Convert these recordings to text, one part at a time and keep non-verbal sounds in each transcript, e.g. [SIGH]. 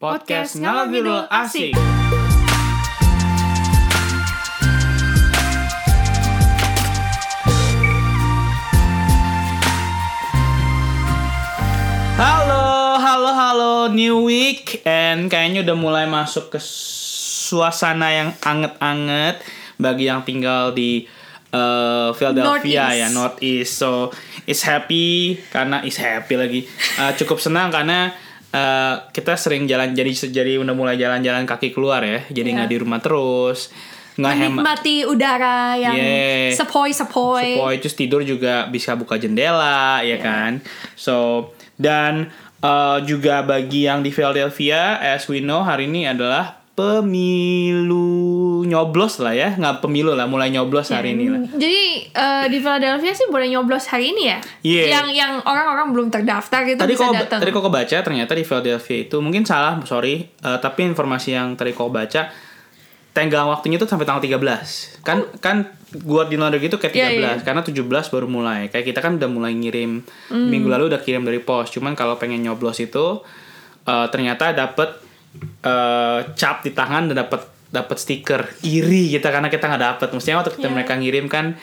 Podcast Ngalor Ngidul Asik. Halo, halo, halo, new week and kayaknya udah mulai masuk ke suasana yang anget-anget bagi yang tinggal di uh, Philadelphia Northeast. ya Northeast. So it's happy karena is happy lagi. Uh, cukup senang karena uh, kita sering jalan jadi jadi udah mulai jalan-jalan kaki keluar ya. Jadi Iya. nggak di rumah terus. Nggak hemat menikmati udara yang Yeah. sepoi-sepoi. Sepoi terus tidur juga bisa buka jendela ya kan. So dan uh, juga bagi yang di Philadelphia as we know hari ini adalah pemilu nyoblos lah ya nggak pemilu lah mulai nyoblos hari ini lah. Jadi eh, di Philadelphia sih boleh nyoblos hari ini ya. Iya. Yang yang orang-orang belum terdaftar itu Tadi bisa kok datang. tadi kok baca ternyata di Philadelphia itu mungkin salah sorry uh, tapi informasi yang tadi kok baca tenggang waktunya itu sampai tanggal 13 kan kan gua di London gitu kayak 13 Oh. Iya, iya. karena 17 baru mulai kayak kita kan udah mulai ngirim Hmm. minggu lalu udah kirim dari pos cuman kalau pengen nyoblos itu uh, ternyata dapet uh, cap di tangan dan dapet dapet stiker iri kita karena kita nggak dapet mestinya waktu kita Iya. mereka ngirim kan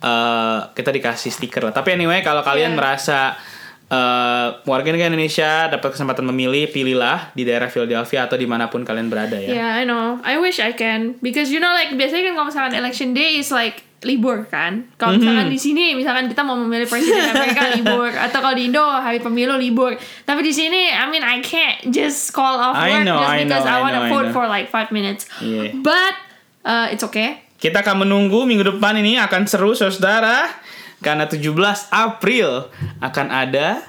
uh, kita dikasih stiker lah tapi anyway kalau kalian Iya. merasa uh, warga negara Indonesia dapat kesempatan memilih pilihlah di daerah Philadelphia atau di mana pun kalian berada ya Yeah, I know. I wish I can because you know like biasanya kan kalau misalkan election day is like libur kan. Kalau misalkan Mhm. di sini misalkan kita mau memilih presiden Amerika [LAUGHS] libur atau kalau di Indo hari pemilu libur. Tapi di sini I mean I can't just call off I work know, just I because know, I, want to vote for like five minutes. Iya. But uh, it's okay. Kita akan menunggu minggu depan ini akan seru saudara karena 17 April akan ada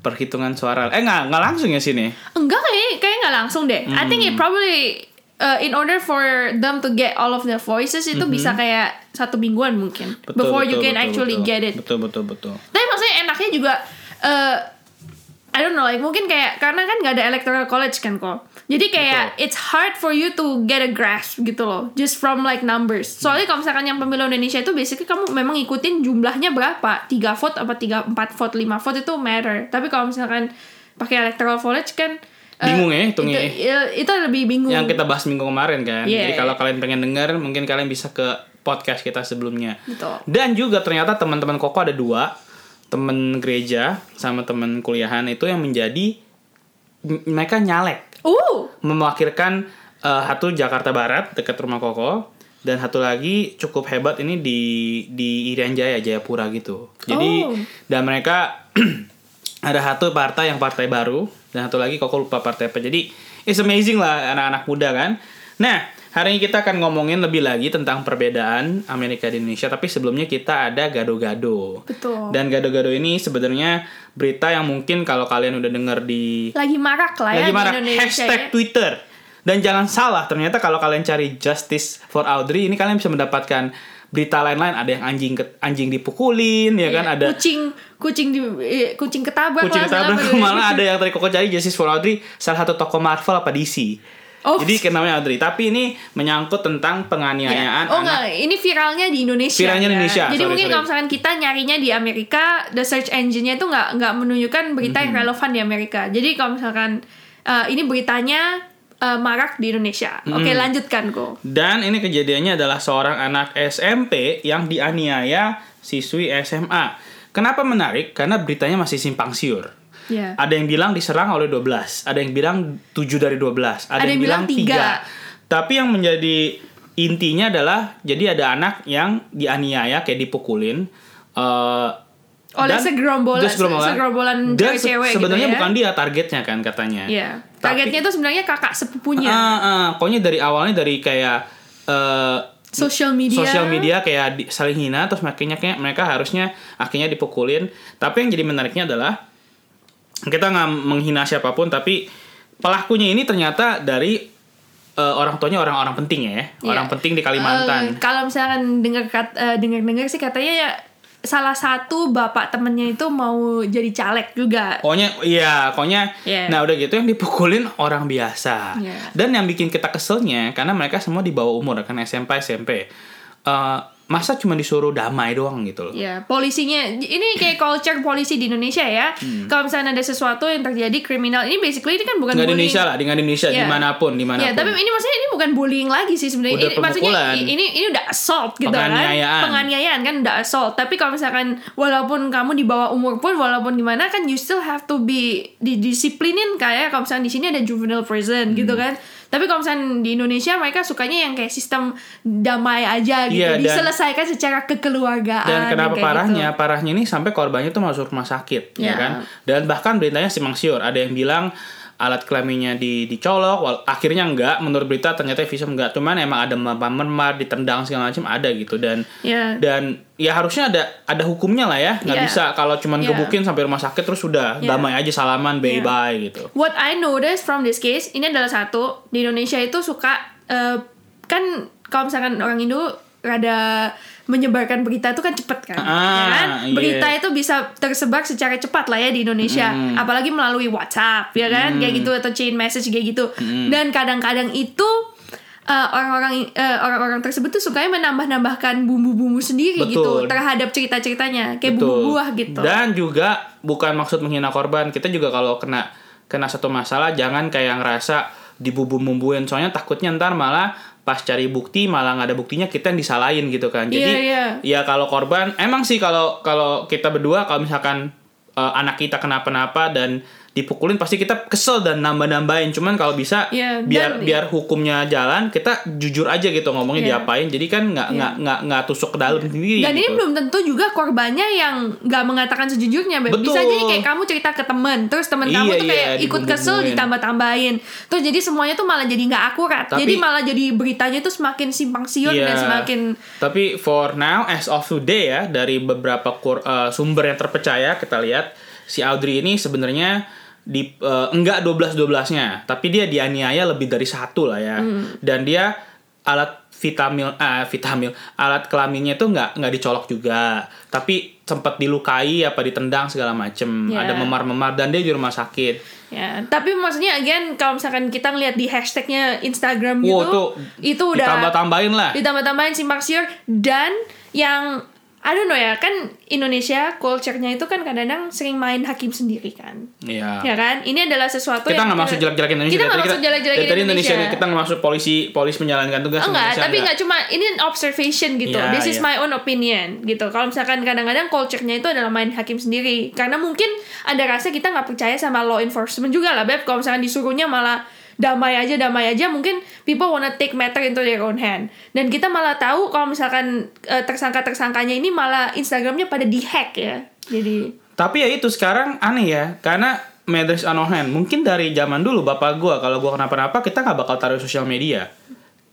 perhitungan suara. Eh nggak nggak langsung ya sini. Enggak kayak kayak nggak langsung deh. I think it Hmm. probably uh, in order for them to get all of the voices itu bisa kayak satu mingguan mungkin. Betul, before you betul, can betul, actually betul. get it. Betul betul betul. Tapi maksudnya enaknya juga uh, I don't know like mungkin kayak karena kan nggak ada electoral college kan kok. Jadi kayak Betul. it's hard for you to get a grasp gitu loh just from like numbers. Soalnya kalau misalkan yang pemilu Indonesia itu basically kamu memang ngikutin jumlahnya berapa? 3 vote apa 3 4 vote 5 vote itu matter. Tapi kalau misalkan pakai electoral college kan Bingung ya hitungnya Itu, ya, itu lebih bingung. Yang kita bahas minggu kemarin kan. Yeah. Jadi kalau kalian pengen dengar mungkin kalian bisa ke podcast kita sebelumnya. Betul. Dan juga ternyata teman-teman Koko ada dua temen gereja sama temen kuliahan itu yang menjadi mereka nyalek Uh, mewakilkan eh, satu Jakarta Barat dekat rumah Koko dan satu lagi cukup hebat ini di di Irian Jaya Jayapura gitu. Jadi Oh. dan mereka [CLEARS THROAT] ada satu partai yang partai baru dan satu lagi Koko lupa partai apa. Jadi it's amazing lah anak-anak muda kan. Nah, hari ini kita akan ngomongin lebih lagi tentang perbedaan Amerika dan Indonesia tapi sebelumnya kita ada gado-gado. betul. Dan gado-gado ini sebenarnya berita yang mungkin kalau kalian udah denger di lagi marak lah ya lagi di Indonesia. hashtag ya. Twitter dan jangan salah ternyata kalau kalian cari justice for Audrey ini kalian bisa mendapatkan berita lain-lain ada yang anjing ke- anjing dipukulin ya kan Iya, ada kucing kucing di eh, kucing ketabrak kucing ketabrak segala malah ada [LAUGHS] yang tadi koko cari justice for Audrey salah satu tokoh Marvel apa DC Oh. jadi namanya Audrey tapi ini menyangkut tentang penganiayaan Oh anak enggak, ini viralnya di Indonesia. Viralnya ya. Indonesia, Jadi sorry, mungkin sorry. kalau misalkan kita nyarinya di Amerika, the search engine-nya itu nggak nggak menunjukkan berita Mhm. yang relevan di Amerika. Jadi kalau misalkan uh, ini beritanya uh, marak di Indonesia. Oke, lanjutkan kok. Dan ini kejadiannya adalah seorang anak SMP yang dianiaya siswi SMA. Kenapa menarik? Karena beritanya masih simpang siur. Ya. Ada yang bilang diserang oleh 12, ada yang bilang 7 dari 12, ada, yang, bilang 3. Tapi yang menjadi intinya adalah jadi ada anak yang dianiaya kayak dipukulin eh, Oleh dan- segerombolan- dan segerombolan, segerombolan dan se- cewek-cewek gitu sebenarnya ya. bukan dia targetnya kan katanya. Iya. Targetnya itu sebenarnya kakak sepupunya. Ah, ah, pokoknya dari awalnya dari kayak eh, Social media. sosial media kayak di, saling hina terus makanya kayak mereka harusnya akhirnya dipukulin tapi yang jadi menariknya adalah kita nggak menghina siapa pun tapi pelakunya ini ternyata dari eh, orang tuanya orang-orang penting ya Iya. orang penting di Kalimantan kalau misalkan dengar kat, eh, dengar-dengar sih katanya ya salah satu bapak temennya itu mau jadi caleg juga. Pokoknya iya, pokoknya Iya. nah udah gitu yang dipukulin orang biasa. Iya. Dan yang bikin kita keselnya karena mereka semua di bawah umur kan SMP SMP. Eh, masa cuma disuruh damai doang gitu loh. Ya, polisinya ini kayak culture polisi di Indonesia ya. Hmm. Kalau misalnya ada sesuatu yang terjadi kriminal, ini basically ini kan bukan Nggak di bullying. Indonesia lah, di Indonesia Ya. di mana pun, di mana pun. Ya, tapi ini maksudnya ini bukan bullying lagi sih sebenarnya. Ini maksudnya pemukulan. ini ini udah assault gitu Penganiayaan. kan. Penganiayaan kan udah assault. Tapi kalau misalkan walaupun kamu di bawah umur pun walaupun gimana kan you still have to be didisiplinin kayak kalau misalnya di sini ada juvenile prison gitu Hmm. kan. Tapi kalau misalnya di Indonesia mereka sukanya yang kayak sistem damai aja gitu, Iya, dan- diselesaikan secara kekeluargaan. Dan kenapa kayak parahnya? gitu. Parahnya ini sampai korbannya tuh masuk rumah sakit, ya Ya. kan? Dan bahkan beritanya simpang siur. Ada yang bilang alat kelaminnya di dicolok, wal- akhirnya enggak. Menurut berita ternyata visum enggak. Cuman emang ada memar, ditendang segala macam ada gitu dan Ya. dan ya harusnya ada ada hukumnya lah ya. Nggak Ya. bisa kalau cuman Ya. gebukin sampai rumah sakit terus sudah Ya. damai aja salaman bye Ya. bye gitu. What I noticed from this case ini adalah satu di Indonesia itu suka eh, kan kalau misalkan orang Indo rada menyebarkan berita itu kan cepet kan, Ah, ya kan? iya. Berita itu bisa tersebar secara cepat lah ya di Indonesia, Hmm. apalagi melalui WhatsApp ya kan, kayak gitu atau chain message kayak gitu. Hmm. Dan kadang-kadang itu eh, orang-orang eh, orang-orang tersebut tuh sukanya menambah-nambahkan bumbu-bumbu sendiri gitu Betul. terhadap cerita-ceritanya, kayak Betul. bumbu buah gitu. Dan juga bukan maksud menghina korban. Kita juga kalau kena kena satu masalah jangan kayak ngerasa dibumbu-bumbuin soalnya takutnya ntar malah pas cari bukti malah nggak ada buktinya kita yang disalahin gitu kan. Jadi Iya, iya. ya kalau korban emang sih kalau kalau kita berdua kalau misalkan eh, anak kita kenapa-napa dan dipukulin pasti kita kesel dan nambah-nambahin cuman kalau bisa Iya, biar dan- biar hukumnya jalan kita jujur aja gitu ngomongnya Iya. diapain jadi kan nggak nggak nggak nggak tusuk ke dalam sendiri Dan ini gitu. belum tentu juga korbannya yang nggak mengatakan sejujurnya, Beb. Bisa Betul. jadi kayak kamu cerita ke temen, terus temen kamu Iya, tuh iya, kayak ikut kesel ditambah-tambahin. Terus jadi semuanya tuh malah jadi nggak akurat. Tapi- jadi malah jadi beritanya tuh semakin simpang siur dan Iya. semakin Tapi for now, as of today ya, dari beberapa kur- eh, sumber yang terpercaya kita lihat si Audrey ini sebenarnya di eh, enggak 12-12-nya, tapi dia dianiaya lebih dari satu lah ya. Hmm. Dan dia alat vitamil ah vitamil alat kelaminnya itu nggak nggak dicolok juga tapi sempat dilukai apa ditendang segala macem Ya. ada memar-memar dan dia di rumah sakit Ya, tapi maksudnya again kalau misalkan kita ngeliat di hashtagnya Instagram Wow, gitu, tuh itu udah ditambah-tambahin lah ditambah-tambahin simpang siur dan yang I don't know ya kan Indonesia culture-nya itu kan kadang-kadang sering main hakim sendiri kan. Iya. Ya kan? Ini adalah sesuatu kita yang nggak maksud jelek-jelekin Indonesia Kita nggak maksud jelek-jelekin Indonesia, Indonesia. kita nggak maksud polisi polisi menjalankan tugas Enggak, Indonesia, tapi enggak cuma ini observation gitu. Iya, This is iya. my own opinion gitu. Kalau misalkan kadang-kadang culture-nya itu adalah main hakim sendiri. Karena mungkin ada rasa kita nggak percaya sama law enforcement juga lah, Beb. Kalau misalkan disuruhnya malah damai aja, damai aja, mungkin people wanna take matter into their own hand. Dan kita malah tahu kalau misalkan eh, tersangka-tersangkanya ini malah Instagramnya pada dihack ya. Jadi Tapi ya itu sekarang aneh ya, karena Madras on hand. Mungkin dari zaman dulu bapak gua kalau gua kenapa-napa kita nggak bakal taruh sosial media.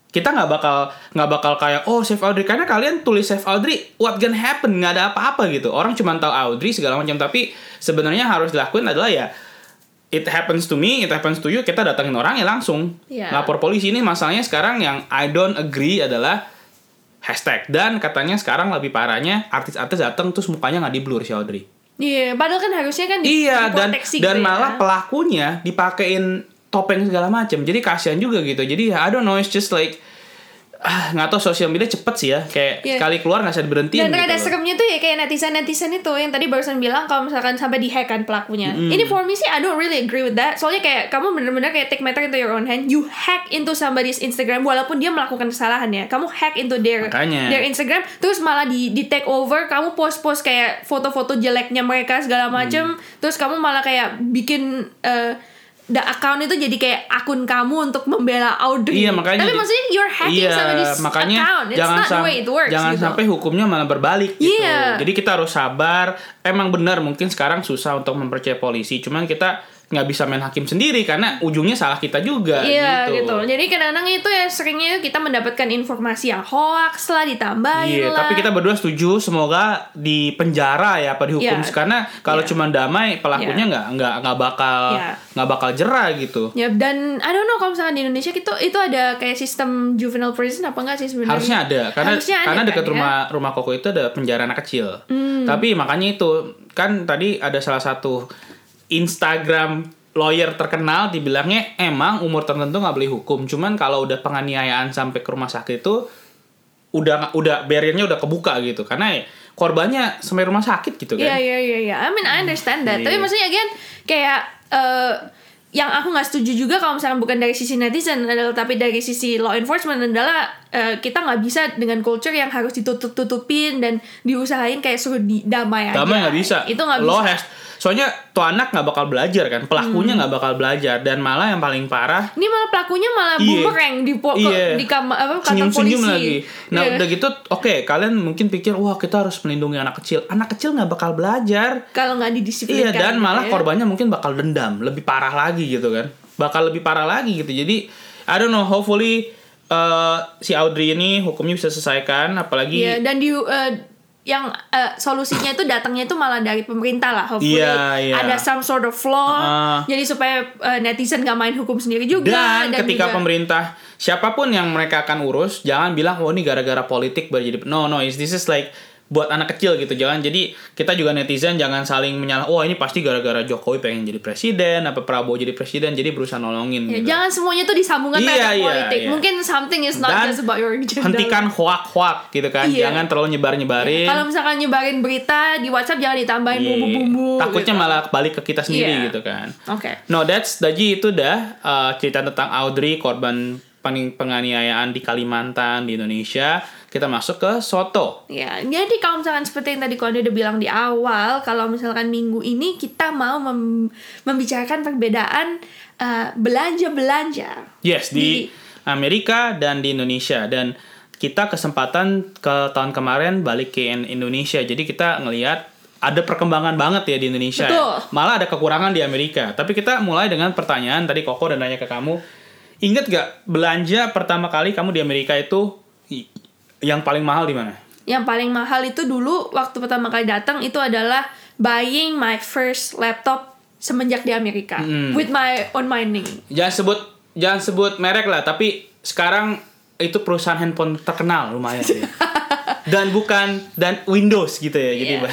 Kita nggak bakal nggak bakal kayak oh save Audrey karena kalian tulis save Audrey what gonna happen nggak ada apa-apa gitu. Orang cuma tahu Audrey segala macam tapi sebenarnya harus dilakuin adalah ya it happens to me, it happens to you, kita datangin orang ya langsung. Iya. Lapor polisi ini masalahnya sekarang yang I don't agree adalah hashtag dan katanya sekarang lebih parahnya artis-artis datang terus mukanya nggak di blur si Audrey. Iya, padahal kan harusnya kan di, Iya dan diproteksi dan gitu ya. malah pelakunya dipakein topeng segala macam. Jadi kasihan juga gitu. Jadi I don't know it's just like ah nggak tahu sosial media cepet sih ya kayak Iya. sekali keluar nggak bisa diberhentiin Dan gitu. loh. seremnya tuh ya kayak netizen-netizen itu yang tadi barusan bilang kalau misalkan sampai dihack kan pelakunya. Ini for me sih I don't really agree with that. Soalnya kayak kamu bener-bener kayak take matter into your own hand. You hack into somebody's Instagram walaupun dia melakukan kesalahan ya. Kamu hack into their Makanya. their Instagram terus malah di di take over. Kamu post-post kayak foto-foto jeleknya mereka segala macem. Hmm. Terus kamu malah kayak bikin eh the account itu jadi kayak akun kamu untuk membela Audrey. Iya makanya Tapi maksudnya you're hacking iya, somebody's makanya account. It's jangan not the way it works. jangan gitu. sampai hukumnya malah berbalik gitu. Iya. Jadi kita harus sabar. Emang benar mungkin sekarang susah untuk mempercaya polisi. Cuman kita nggak bisa main hakim sendiri karena ujungnya salah kita juga Iya gitu. gitu. Jadi kadang-kadang itu ya seringnya kita mendapatkan informasi yang hoax lah ditambahin Iya, lah. tapi kita berdua setuju semoga di penjara ya apa dihukum Iya. karena kalau Iya. cuma damai pelakunya Iya. nggak nggak nggak bakal Iya. nggak bakal jerah gitu. Ya dan I don't know kalau misalnya di Indonesia itu itu ada kayak sistem juvenile prison apa enggak sih sebenarnya? Harusnya ada karena Harusnya ada karena dekat kan, ya? rumah rumah koko itu ada penjara anak kecil. Hmm. Tapi makanya itu kan tadi ada salah satu Instagram lawyer terkenal dibilangnya emang umur tertentu nggak boleh hukum. Cuman kalau udah penganiayaan sampai ke rumah sakit itu udah udah barriernya udah kebuka gitu karena ya, korbannya sampai rumah sakit gitu kan. Iya iya iya iya. I mean I understand that. Tapi Iya. maksudnya again kayak eh yang aku nggak setuju juga kalau misalnya bukan dari sisi netizen adalah tapi dari sisi law enforcement adalah eh, kita nggak bisa dengan culture yang harus ditutup-tutupin dan diusahain kayak suruh di, damai aja. Damai nggak bisa. Itu nggak bisa. has, soalnya tuh anak nggak bakal belajar kan, pelakunya Hmm. nggak bakal belajar dan malah yang paling parah Ini malah pelakunya malah Iya. bumerang di po- Iya. di kamar apa kantor senyum-senyum polisi. lagi. Nah Iya. udah gitu, oke kalian mungkin pikir wah kita harus melindungi anak kecil. Anak kecil nggak bakal belajar. kalau nggak didisiplinkan. Iya dan malah ya. korbannya mungkin bakal dendam, lebih parah lagi gitu kan. Bakal lebih parah lagi gitu. Jadi I don't know, hopefully uh, si Audrey ini hukumnya bisa selesaikan apalagi Iya, dan di eh, yang eh, solusinya itu datangnya itu malah dari pemerintah lah. Hopefully Iya, iya. ada some sort of law. Ah. jadi supaya eh, netizen gak main hukum sendiri juga. Dan, ketika juga- pemerintah siapa pun yang mereka akan urus, jangan bilang oh ini gara-gara politik baru jadi no no this is like buat anak kecil gitu jangan jadi kita juga netizen jangan saling menyalah oh ini pasti gara-gara Jokowi pengen jadi presiden apa Prabowo jadi presiden jadi berusaha nolongin Ya, gitu. jangan semuanya tuh disambungkan Iya, iya, politik. iya. Mungkin something is not Dan just about your gender. hentikan hoak-hoak gitu kan Iya. jangan terlalu nyebar-nyebarin Kalau misalkan nyebarin berita di WhatsApp jangan ditambahin Iya. bumbu-bumbu. takutnya gitu. malah balik ke kita sendiri Iya. gitu kan Oke. No, that's Daji itu dah uh, cerita tentang Audrey korban penganiayaan di Kalimantan di Indonesia. Kita masuk ke Soto. Ya, jadi kalau misalkan seperti yang tadi Konde udah bilang di awal, kalau misalkan minggu ini kita mau mem- membicarakan perbedaan eh, belanja-belanja. Yes, di Di- Amerika dan di Indonesia dan kita kesempatan ke tahun kemarin balik ke in- Indonesia. Jadi kita ngelihat ada perkembangan banget ya di Indonesia. ya. Malah ada kekurangan di Amerika. Tapi kita mulai dengan pertanyaan tadi Koko dan nanya ke kamu. Ingat gak belanja pertama kali kamu di Amerika itu yang paling mahal di mana? Yang paling mahal itu dulu waktu pertama kali datang itu adalah buying my first laptop semenjak di Amerika Hmm. with my own money. Jangan sebut jangan sebut merek lah, tapi sekarang itu perusahaan handphone terkenal lumayan sih. [LAUGHS] dan bukan dan Windows gitu ya. Jadi Iya.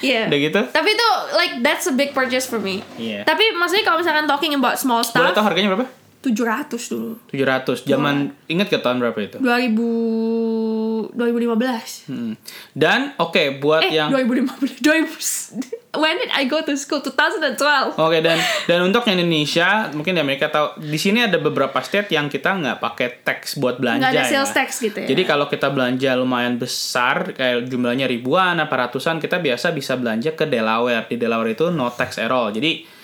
Iya. [LAUGHS] Udah gitu? Tapi itu like that's a big purchase for me. Iya. Tapi maksudnya kalau misalkan talking about small boleh stuff, tahu harganya berapa? 700 dulu. 700. Zaman ingat ke tahun berapa itu? 2000 2015. Hmm. Dan oke buat Eh, yang 2015. 2000 [LAUGHS] When did I go to school? 2012. Oke dan dan untuk yang Indonesia mungkin di Amerika tahu di sini ada beberapa state yang kita nggak pakai tax buat belanja Nggak ada ya. sales tax gitu ya. Jadi kalau kita belanja lumayan besar kayak jumlahnya ribuan apa ratusan kita biasa bisa belanja ke Delaware. Di Delaware itu no tax at all. Jadi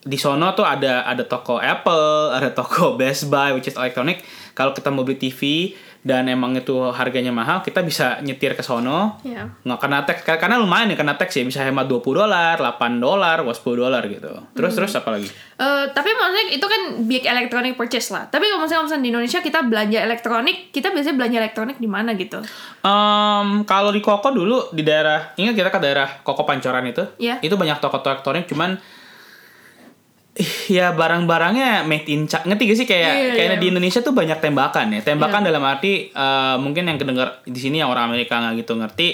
di sono tuh ada ada toko Apple, ada toko [LAUGHS] Best Buy which is electronic. Kalau kita mau beli TV dan emang itu harganya mahal, kita bisa nyetir ke sono. Iya. Nggak kena tax karena lumayan ya kena tax ya bisa hemat 20 dolar, 8 dolar, was 10 dolar gitu. Terus terus apa lagi? Eh, tapi maksudnya itu kan big electronic purchase lah. Tapi kalau misalnya, misalnya di Indonesia kita belanja elektronik, kita biasanya belanja elektronik di mana gitu? Em, kalau di Koko dulu di daerah ingat kita ke daerah Koko Pancoran itu, Iya. itu banyak toko elektronik cuman ya barang-barangnya made in China. Ngerti gak sih kayak Iya, kayaknya iya. di Indonesia tuh banyak tembakan ya. Tembakan dalam arti eh, mungkin yang kedenger di sini yang orang Amerika nggak gitu ngerti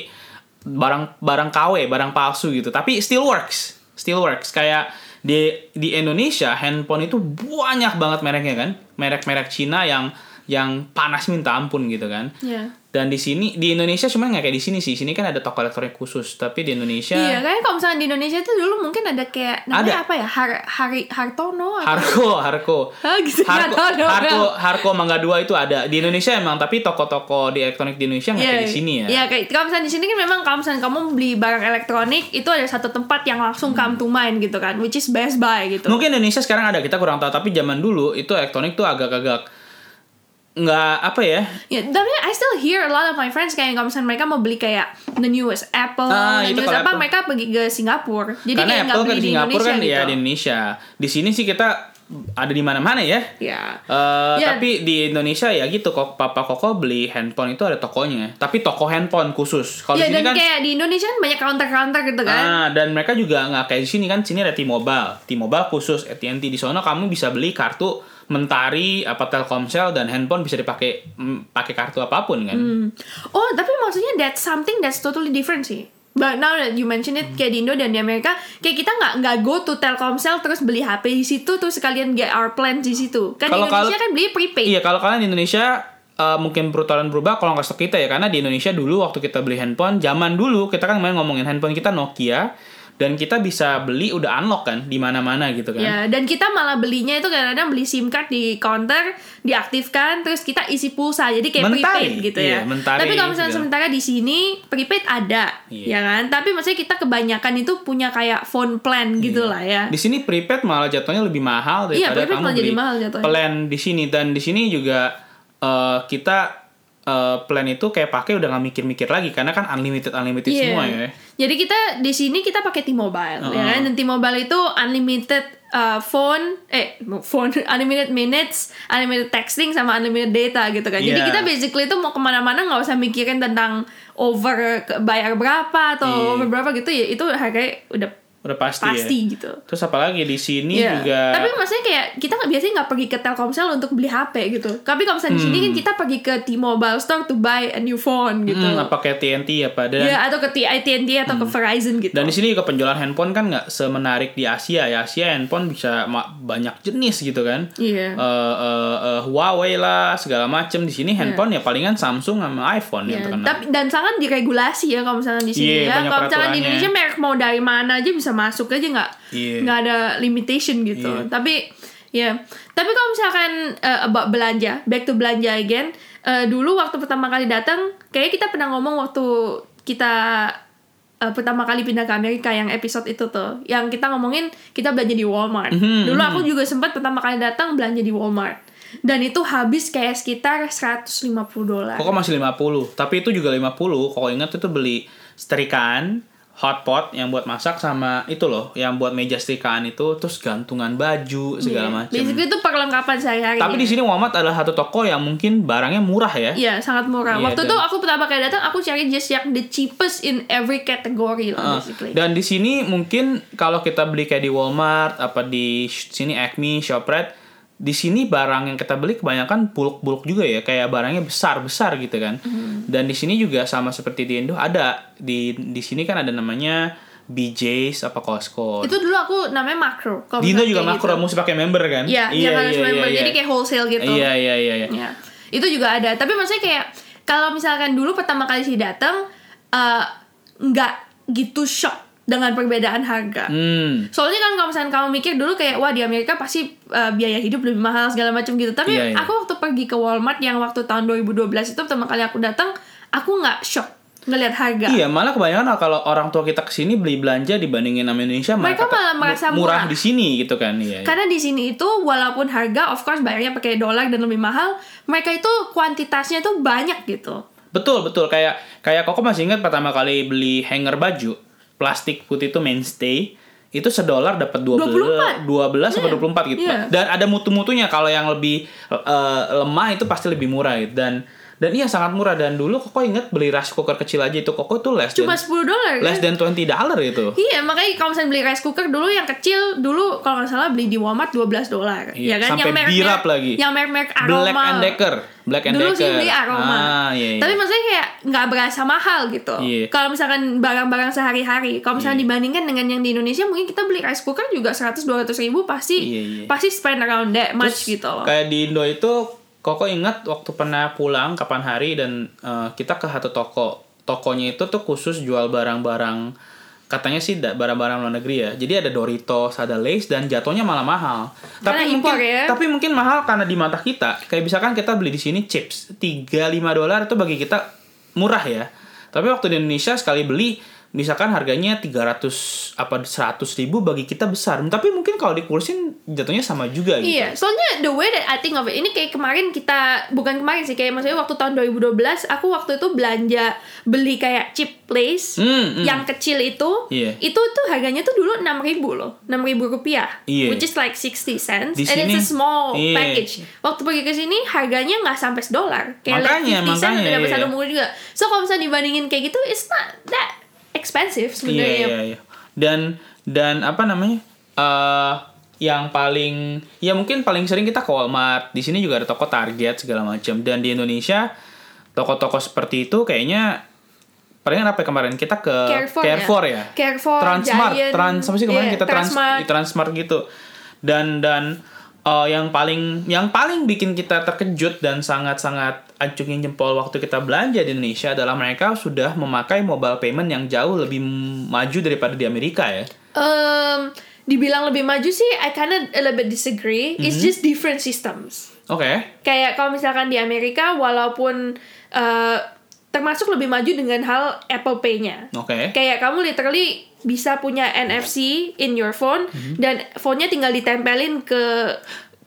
barang barang KW, barang palsu gitu. Tapi still works. Still works kayak di di Indonesia handphone itu banyak banget mereknya kan. Merek-merek Cina yang yang panas minta ampun gitu kan. Iya. Dan di sini di Indonesia cuma nggak kayak di sini sih. Sini kan ada toko elektronik khusus, tapi di Indonesia Iya, kayaknya kalau misalnya di Indonesia itu dulu mungkin ada kayak namanya Ada. apa ya? Har Hari Hartono atau Harko, Harko. Ah, [LAUGHS] gitu. Harko, dong. Harko, Harko Mangga 2 itu ada di Indonesia emang, tapi toko-toko di elektronik di Indonesia nggak kayak di sini ya. Iya, kayak kalau misalnya di sini kan memang kalau misalnya kamu beli barang elektronik itu ada satu tempat yang langsung come to mind gitu kan, which is Best Buy gitu. Mungkin Indonesia sekarang ada kita kurang tahu, tapi zaman dulu itu elektronik tuh agak-agak nggak apa ya? Ya, tapi I still hear a lot of my friends kayak kalau misalnya mereka mau beli kayak the newest Apple, Ah, the newest apa, Apple. mereka pergi ke Singapura. Jadi Karena Apple kan di Singapura Indonesia kan gitu. ya di Indonesia. Di sini sih kita ada di mana-mana ya. Ya. Eh, Ya. Tapi di Indonesia ya gitu kok Papa Koko beli handphone itu ada tokonya, tapi toko handphone khusus. Kalau Ya di sini dan kan kayak di Indonesia kan banyak counter-counter gitu kan. Ah, dan mereka juga nggak kayak di sini kan sini ada T-Mobile. T-Mobile khusus AT&T di sana kamu bisa beli kartu Mentari apa Telkomsel dan handphone bisa dipakai mm, pakai kartu apa pun kan. Hmm. Oh, tapi maksudnya that's something that's totally different sih. But now that you mention it, kayak di Indo dan di Amerika, kayak kita nggak nggak go to Telkomsel terus beli HP di situ terus sekalian get our plan di situ. Kan Kalau- di Indonesia kalau- kan beli prepaid. Iya, kalau kalian di Indonesia eh, mungkin peraturan berubah kalau nggak stok kita ya karena di Indonesia dulu waktu kita beli handphone zaman dulu kita kan main ngomongin handphone kita Nokia dan kita bisa beli udah unlock kan di mana-mana gitu kan. Ya, dan kita malah belinya itu kadang-kadang beli SIM card di counter, diaktifkan, terus kita isi pulsa, jadi kayak Mentari. prepaid gitu Iya, ya. mentari Tapi kalau misalnya juga. sementara di sini prepaid ada, Iya. ya kan? Tapi maksudnya kita kebanyakan itu punya kayak phone plan gitu lah ya. Di sini prepaid malah jatuhnya lebih mahal Iya, daripada prepaid kamu malah jadi beli mahal jatuhnya. plan di sini dan di sini juga eh, kita eh, plan itu kayak pakai udah nggak mikir-mikir lagi karena kan unlimited unlimited Iya. semua ya. Jadi kita di sini kita pakai T-Mobile, ya kan? Dan T-Mobile itu unlimited uh, phone, eh phone, [LAUGHS] unlimited minutes, unlimited texting sama unlimited data gitu kan. Jadi Iya. kita basically itu mau ke mana-mana nggak usah mikirin tentang over bayar berapa atau Iya. over berapa gitu ya. Itu harganya udah Udah pasti, pasti ya. gitu. Terus apalagi di sini Iya. juga Tapi maksudnya kayak kita nggak biasanya nggak pergi ke Telkomsel untuk beli HP gitu. Tapi kalau misalnya di sini kan kita pergi ke T-Mobile store to buy a new phone gitu. hmm, apa kayak TNT apa dan Ya atau ke AT&T atau ke Verizon gitu. Dan di sini juga penjualan handphone kan nggak semenarik di Asia ya. Asia handphone bisa banyak jenis gitu kan. Iya. Eh, eh, eh, Huawei lah segala macem di sini handphone ya palingan Samsung sama iPhone yang Ya, terkenal. tapi dan sangat diregulasi ya kalau misalnya di sini Iya, ya. Kalau misalnya di. Indonesia merek mau dari mana aja bisa masuk aja nggak nggak ada limitation gitu. Iya. Tapi ya, tapi kalau misalkan eh, about belanja, back to belanja again. eh, dulu waktu pertama kali datang, kayak kita pernah ngomong waktu kita eh, pertama kali pindah ke Amerika yang episode itu tuh, yang kita ngomongin kita belanja di Walmart. Mhm, Dulu aku juga sempat pertama kali datang belanja di Walmart. Dan itu habis kayak sekitar 150 dolar. Koko masih 50, tapi itu juga 50. Koko ingat itu beli setrikaan, hotpot yang buat masak sama itu loh, yang buat meja setrikaan itu, terus gantungan baju segala Iya. macam. Basically itu perlengkapan sehari-hari. Tapi di sini Walmart adalah satu toko yang mungkin barangnya murah ya. Iya, sangat murah. Iya, Waktu dan- itu aku pertama kali datang, aku cari just yang the cheapest in every category Uh, lah, basically. dan di sini mungkin kalau kita beli kayak di Walmart apa di sini Acme, Shoprite, di sini barang yang kita beli kebanyakan bulk-bulk juga ya, kayak barangnya besar-besar gitu kan. Mm-hmm. Dan di sini juga sama seperti di Indo ada di di sini kan ada namanya BJ's apa Costco. Itu dulu aku namanya makro. di Indo juga makro gitu. mesti pakai member kan? Iya, yang harus member. Jadi kayak wholesale gitu. Iya iya iya iya. Ya. Itu juga ada. Tapi maksudnya kayak kalau misalkan dulu pertama kali sih datang eh, nggak gitu shock dengan perbedaan harga. Hmm. Soalnya kan kalau misalnya kamu mikir dulu kayak wah di Amerika pasti uh, biaya hidup lebih mahal segala macam gitu. Tapi Iya, iya. aku waktu pergi ke Walmart yang waktu tahun 2012 itu pertama kali aku datang, aku nggak shock ngelihat harga. Iya, malah kebanyakan kalau orang tua kita ke sini beli belanja dibandingin sama Indonesia Mereka malah merasa murah murah. di sini gitu kan. Iya. iya. Karena di sini itu walaupun harga of course bayarnya pakai dolar dan lebih mahal, mereka itu kuantitasnya itu banyak gitu. Betul betul kayak kayak Koko masih ingat pertama kali beli hanger baju plastik putih itu mainstay itu sedolar dapat 12 24. 12 sampai 24 gitu. Iya. Dan ada mutu-mutunya kalau yang lebih eh, lemah itu pasti lebih murah gitu. Dan dan iya sangat murah dan dulu Koko inget beli rice cooker kecil aja itu Koko tuh less Cuma than 10 dolar kan? less than 20 dollar itu. Iya, makanya kalau misalnya beli rice cooker dulu yang kecil dulu kalau nggak salah beli di Walmart 12 dolar. Iya, ya kan sampai yang merek birap lagi. Yang merek-merek aroma. Black and Decker, Black and dulu Decker. sih beli aroma. Ah, iya, iya. Tapi maksudnya kayak nggak berasa mahal gitu. Iya. Kalau misalkan barang-barang sehari-hari, kalau misalnya dibandingkan dengan yang di Indonesia mungkin kita beli rice cooker juga 100 200 ribu pasti Iya, iya. pasti spend around that much Terus, gitu loh. Kayak di Indo itu Koko ingat waktu pernah pulang kapan hari dan eh, kita ke satu toko. Tokonya itu tuh khusus jual barang-barang katanya sih barang-barang luar negeri ya. Jadi ada Doritos, ada Lay's dan jatuhnya malah mahal. Karena tapi impor mungkin ya. tapi mungkin mahal karena di mata kita. Kayak misalkan kita beli di sini chips 3 5 dolar itu bagi kita murah ya. Tapi waktu di Indonesia sekali beli misalkan harganya 300 apa 100 ribu bagi kita besar. Tapi mungkin kalau dikursin jatuhnya sama juga gitu. Iya, soalnya the way that I think of it, ini kayak kemarin kita, bukan kemarin sih, kayak maksudnya waktu tahun 2012, aku waktu itu belanja beli kayak chip place, Hmm, hmm. yang kecil itu, Iya. itu tuh harganya tuh dulu 6 ribu loh, 6 ribu rupiah, Iya. which is like 60 cents, Di and sini- it's a small iya. package. Waktu pergi ke sini, harganya nggak sampai sedolar, kayak Makanya, like 50 cent makanya, udah dapat iya. satu minggu juga. So kalau misalnya dibandingin kayak gitu, it's not that expensive Iya sebenarnya. iya iya. Dan dan apa namanya? eh yang paling ya mungkin paling sering kita ke Walmart. Di sini juga ada toko Target segala macam. Dan di Indonesia toko-toko seperti itu kayaknya palingan apa ya kemarin kita ke Carrefour ya? ya. Carrefour, Transmart, Giant, Trans apa sih kemarin iya, kita Trans Transmart. di Transmart gitu. Dan dan eh, yang paling yang paling bikin kita terkejut dan sangat-sangat acungin jempol waktu kita belanja di Indonesia adalah mereka sudah memakai mobile payment yang jauh lebih maju daripada di Amerika ya. Um, dibilang lebih maju sih, I kinda a little bit disagree. It's just different systems. Oke. Kayak kalau misalkan di Amerika, walaupun uh, termasuk lebih maju dengan hal Apple Pay-nya. Oke. Kayak kamu literally bisa punya NFC in your phone dan phone-nya tinggal ditempelin ke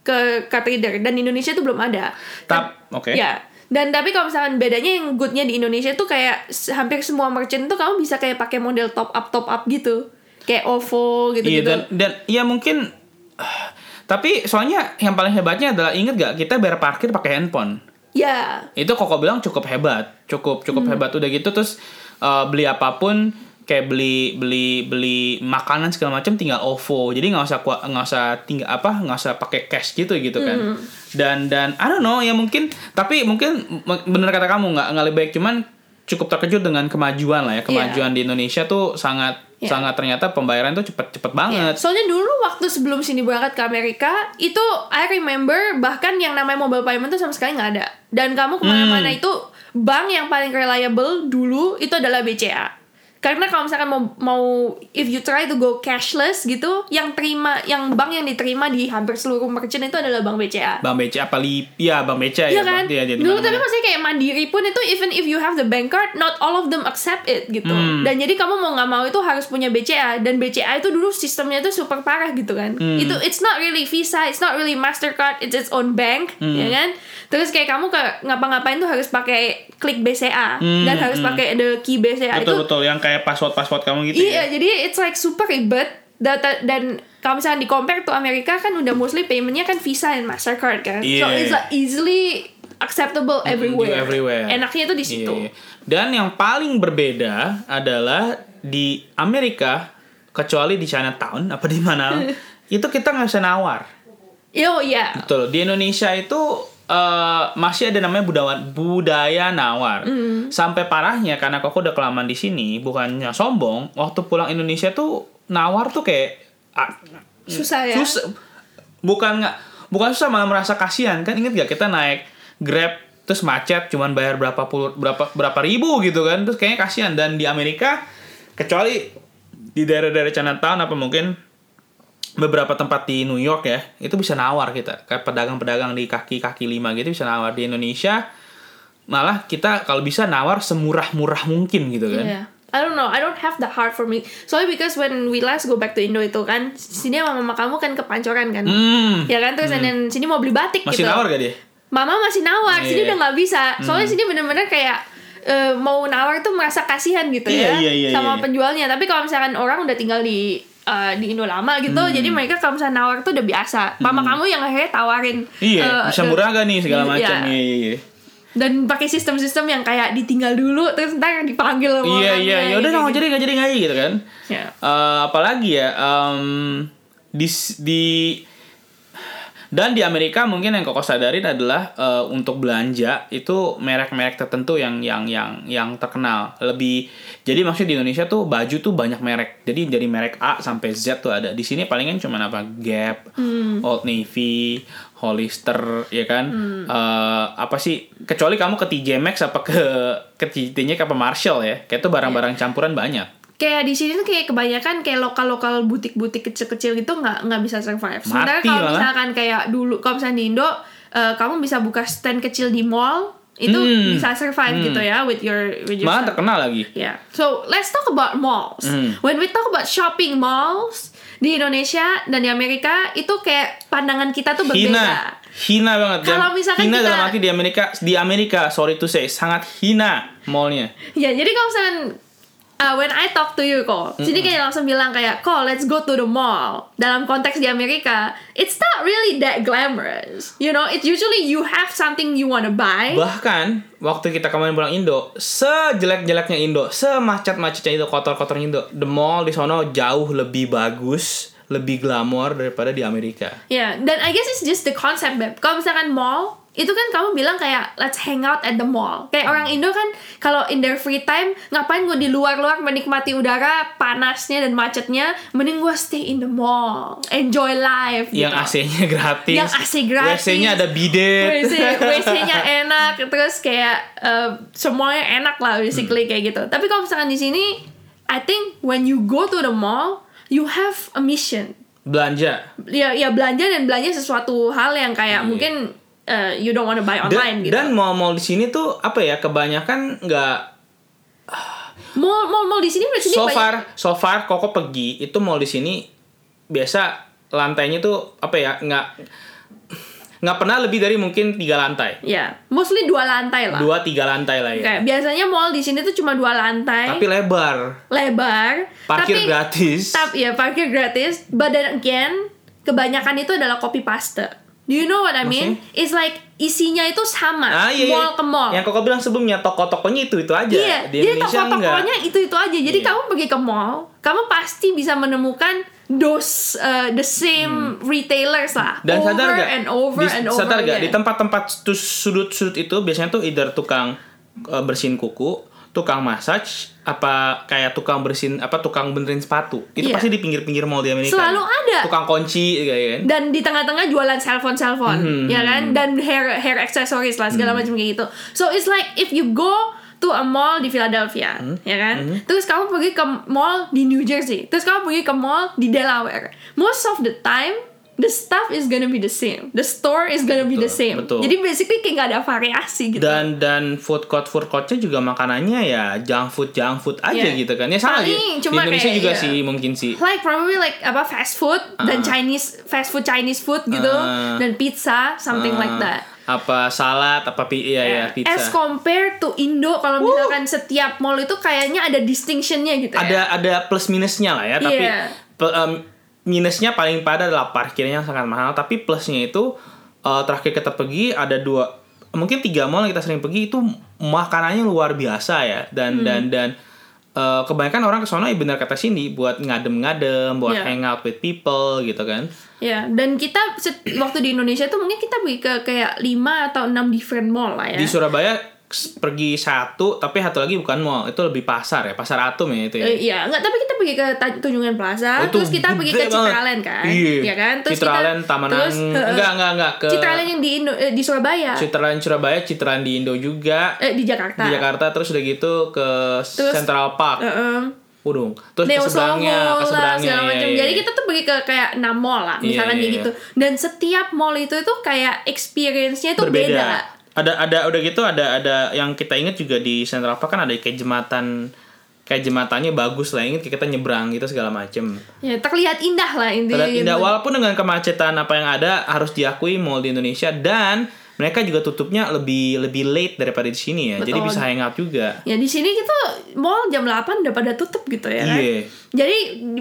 ke card reader dan di Indonesia itu belum ada. Tap, oke. Ya. Dan tapi kalau misalkan bedanya yang goodnya di Indonesia tuh kayak hampir semua merchant tuh kamu bisa kayak pakai model top up top up gitu. Kayak OVO gitu Iya gitu. dan dan ya mungkin [SIGHS] tapi soalnya yang paling hebatnya adalah inget gak kita bayar parkir pakai handphone. Ya. Itu koko bilang cukup hebat, cukup cukup hebat udah gitu terus eh, beli apa pun kayak beli beli beli makanan segala macam tinggal OVO jadi nggak usah nggak usah tinggal apa nggak usah pakai cash gitu gitu kan dan dan I don't know ya mungkin tapi mungkin bener kata kamu nggak nggak lebih baik cuman cukup terkejut dengan kemajuan lah ya kemajuan di Indonesia tuh sangat Iya. sangat ternyata pembayaran tuh cepet cepet banget Soalnya dulu waktu sebelum sini berangkat ke Amerika itu I remember bahkan yang namanya mobile payment tuh sama sekali nggak ada. Dan kamu ke mana-mana Hmm. itu bank yang paling reliable dulu itu adalah BCA. Karena kalau misalkan mau, mau if you try to go cashless gitu, yang terima yang bank yang diterima di hampir seluruh merchant itu adalah bank BCA. Bang BCA apa li ya Bang BCA Iya ya kan? Iya, dia di Dulu tapi maksudnya kayak Mandiri pun itu even if you have the bank card, not all of them accept it gitu. Hmm. Dan jadi kamu mau nggak mau itu harus punya BCA dan BCA itu dulu sistemnya itu super parah gitu kan. Hmm. Itu it's not really Visa, it's not really Mastercard, it's its own bank, Hmm. ya kan? Terus kayak kamu ke ngapa-ngapain tuh harus pakai klik BCA dan harus pakai the key BCA Hmm, betul itu. betul yang kayak password password kamu gitu Iya, ya jadi it's like super ribet. Data dan kalau misalnya di compare tuh Amerika kan udah mostly paymentnya kan Visa dan Mastercard kan. So Iya. it's like easily acceptable everywhere. everywhere. Enaknya itu di situ. Iya. Dan yang paling berbeda adalah di Amerika kecuali di Chinatown apa di mana [LAUGHS] itu kita nggak bisa nawar. Yo iya. Betul. Di Indonesia itu eh, masih ada namanya budaya budaya nawar. Mm. Sampai parahnya karena koko udah kelamaan di sini, bukannya sombong, waktu pulang Indonesia tuh nawar tuh kayak ah, Susah ya. susah. Bukan nggak bukan susah malah merasa kasihan kan inget gak kita naik Grab terus macet cuman bayar berapa puluh berapa berapa ribu gitu kan terus kayaknya kasihan dan di Amerika kecuali di daerah-daerah Chinatown apa mungkin beberapa tempat di New York ya itu bisa nawar kita kayak pedagang-pedagang di kaki-kaki lima gitu bisa nawar di Indonesia malah kita kalau bisa nawar semurah-murah mungkin gitu kan Iya. I don't know, I don't have the heart for me. Soalnya because when we last go back to Indo itu kan, sini sama mama kamu kan ke Pancoran kan. hmm, Ya kan, terus and then sini mau beli batik masih gitu. nawar gak dia Mama masih nawar, sini Iya. udah nggak bisa. Soalnya sini bener-bener kayak eh, mau nawar tuh merasa kasihan gitu Iya, ya iya, iya, sama iya. penjualnya. Tapi kalau misalkan orang udah tinggal di eh, di Indo lama gitu, Hmm. jadi mereka kalau misalnya nawar tuh udah biasa. Mama kamu yang akhirnya tawarin. iya eh, bisa murah gak nih segala iya. macam iya iya iya Dan pakai sistem-sistem yang kayak ditinggal dulu, terus ntar dipanggil sama iya iya ya udah gitu. nggak jadi nggak jadi nggak gitu kan Ya. Eh, apalagi ya em, di di dan di Amerika mungkin yang koko sadarin adalah eh, untuk belanja itu merek-merek tertentu yang yang yang yang terkenal. Lebih jadi maksudnya di Indonesia tuh baju tuh banyak merek. Jadi dari merek A sampai Z tuh ada. Di sini palingan cuma apa Gap, Old Navy, Hollister ya kan? Eh, apa sih? Kecuali kamu ke TJ Maxx apa ke ke TJ apa Marshall ya? Kayak itu barang-barang campuran banyak kayak di sini tuh kayak kebanyakan kayak lokal-lokal butik-butik kecil-kecil gitu nggak nggak bisa survive. Sementara kalau malah. misalkan kayak dulu kalau misalnya di Indo eh, kamu bisa buka stand kecil di mall itu Hmm. bisa survive gitu ya with your with your malah terkenal lagi Yeah. So let's talk about malls. Hmm. When we talk about shopping malls di Indonesia dan di Amerika itu kayak pandangan kita tuh berbeda. hina hina banget Kalau misalkan hina kita- dalam arti di Amerika di Amerika sorry to say sangat hina mallnya Ya, jadi kalau misalkan uh, when I talk to you kok, sini kayak langsung bilang kayak, kok let's go to the mall. Dalam konteks di Amerika, it's not really that glamorous. You know, it's usually you have something you wanna buy. bahkan waktu kita kemarin pulang Indo sejelek-jeleknya Indo semacet-macetnya Indo kotor-kotornya Indo the mall di sono jauh lebih bagus lebih glamor daripada di Amerika Ya, dan I guess it's just the concept, Beb. Kalau misalkan mall, itu kan kamu bilang kayak let's hang out at the mall. Kayak orang Indo kan kalau in their free time ngapain gue di luar-luar menikmati udara panasnya dan macetnya, mending gue stay in the mall, enjoy life. Yang gitu. AC-nya gratis. Yang AC gratis. WC-nya ada bidet. WC, WC-nya [LAUGHS] enak, terus kayak eh, semuanya enak lah basically Hmm. kayak gitu. Tapi kalau misalkan di sini, I think when you go to the mall, you have a mission. Belanja. Ya, ya belanja dan belanja sesuatu hal yang kayak mungkin eh, you don't want to buy Dan, online gitu. dan mall-mall di sini tuh apa ya kebanyakan nggak mall mall mall di sini di sini so banyak- far so far koko pergi itu mall di sini biasa lantainya tuh apa ya nggak nggak pernah lebih dari mungkin tiga lantai Ya, mostly dua lantai lah. dua tiga lantai lah ya Kayak biasanya mall di sini tuh cuma dua lantai, tapi lebar lebar, parkir tapi, gratis Tapi ya parkir gratis. But then again, kebanyakan itu adalah copy paste. Do you know what I mean? It's like isinya itu sama, ah iya, iya. mall ke mall. yang koko bilang sebelumnya toko-tokonya itu itu aja Iya, di jadi toko-tokonya itu itu aja. Jadi Iya. kamu pergi ke mall, kamu pasti bisa menemukan those uh, the same retailers lah, Hmm. dan over sadar gak and over di, and over sadar gak again. di tempat-tempat sudut-sudut itu biasanya tuh either tukang uh, bersihin kuku tukang massage apa kayak tukang bersihin apa tukang benerin sepatu? Itu Iya. pasti di pinggir-pinggir mall di Amerika. Selalu ada. tukang kunci kayak kan? Dan di tengah-tengah jualan cellphone cellphone Hmm, ya kan? Dan hair hair accessories lah segala macam kayak gitu. So it's like if you go to a mall di Philadelphia Hmm. ya kan? Terus kamu pergi ke mall di New Jersey terus kamu pergi ke mall di Delaware. Most of the time the stuff is gonna be the same. The store is gonna be the Betul, same. betul. jadi basically kayak gak ada variasi gitu. Dan dan food court food courtnya juga makanannya ya junk food junk food aja Iya. gitu kan. Ya sama Paling di, di cuma Indonesia kayak, juga iya. sih mungkin sih. Like probably like apa fast food dan Chinese fast food Chinese food gitu. Ah. dan pizza something like Ah, that. Apa salad apa pi iya ya pizza. As compared to Indo kalau misalkan setiap mall itu kayaknya ada distinctionnya gitu ada ya. ada plus minusnya lah ya tapi pe- em, minusnya paling pada adalah parkirnya yang sangat mahal tapi plusnya itu eh, terakhir kita pergi ada dua mungkin tiga mall yang kita sering pergi itu makanannya luar biasa ya Hmm. dan dan dan eh, kebanyakan orang ke sana ya benar kata Cindy buat ngadem-ngadem buat Iya. hangout with people gitu kan Ya, dan kita waktu di Indonesia tuh mungkin kita pergi ke kayak 5 atau 6 different mall lah ya. di Surabaya pergi satu tapi satu lagi bukan mall itu lebih pasar ya pasar atom ya itu ya Eh, iya, enggak, tapi kita pergi ke Tunjungan Plaza, Oh, terus kita pergi ke. Citraland kan. Iya. Ya kan? Terus Citraland, kita Taman terus, Ang- eh, enggak, enggak, enggak, ke- Citraland yang di Indo, eh, di Surabaya. Citraan Surabaya, Citraan di Indo juga, eh di Jakarta. di Jakarta terus udah gitu ke Terus- Central Park, Heeh. Udung, terus Neo ke seberangnya, Soho ke lah seberangnya, segala iya, macam. iya, Jadi iya. kita tuh pergi ke kayak 6 mall lah, misalkan Iya, iya, gitu. Dan setiap mall itu itu kayak experience-nya itu berbeda. beda. Ada ada udah gitu ada ada yang kita ingat juga di Central Park kan ada kayak jembatan kayak jembatannya bagus lah ingat kayak kita nyebrang gitu segala macem. Ya, terlihat indah lah intinya. Terlihat indah gitu. walaupun dengan kemacetan apa yang ada harus diakui mall di Indonesia dan mereka juga tutupnya lebih lebih late daripada di sini ya. Jadi Betul. bisa hangout juga. Ya di sini kita mall jam 8 udah pada tutup gitu ya kan. Iya. Jadi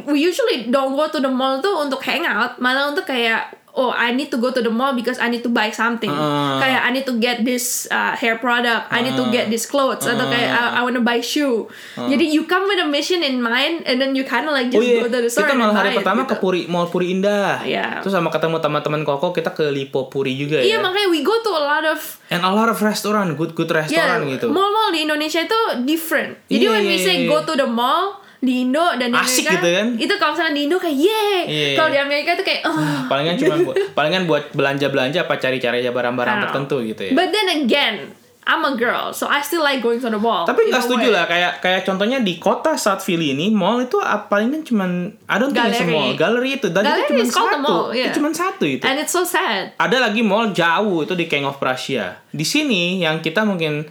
we usually don't go to the mall tuh untuk hangout, malah untuk kayak oh I need to go to the mall because I need to buy something. Ah. Kayak I need to get this uh, hair product, I need to get this clothes atau kayak I, I want to buy shoe. Jadi you come with a mission in mind and then you kind of like just Oh iya, go to the store kita malah hari it, pertama gitu. ke Puri Mall Puri Indah. Iya. Terus sama ketemu teman-teman Koko kita ke Lipo Puri juga ya. Iya makanya we go to a lot of And a lot of restaurant, good good Ya, restoran gitu. mall-mall di Indonesia itu different. Jadi Iya, when we iya, say iya. go to the mall di Indo dan di Asik Amerika, gitu kan? Itu kalau misalnya di Indo kayak yeah. Iya. Kalau di Amerika itu kayak oh. Palingan cuma [LAUGHS] buat palingan buat belanja-belanja apa cari-cari aja barang-barang Wow. tertentu gitu ya. But then again, I'm a girl, so I still like going to the mall. Tapi nggak setuju lah kayak kayak contohnya di kota South Philly ini mall itu ah, palingan cuman I don't think it's a mall, galeri itu dan Galeri itu cuma satu. mall, yeah. Itu cuma satu itu. And it's so sad. Ada lagi mall jauh itu di King of Prussia. Di sini yang kita mungkin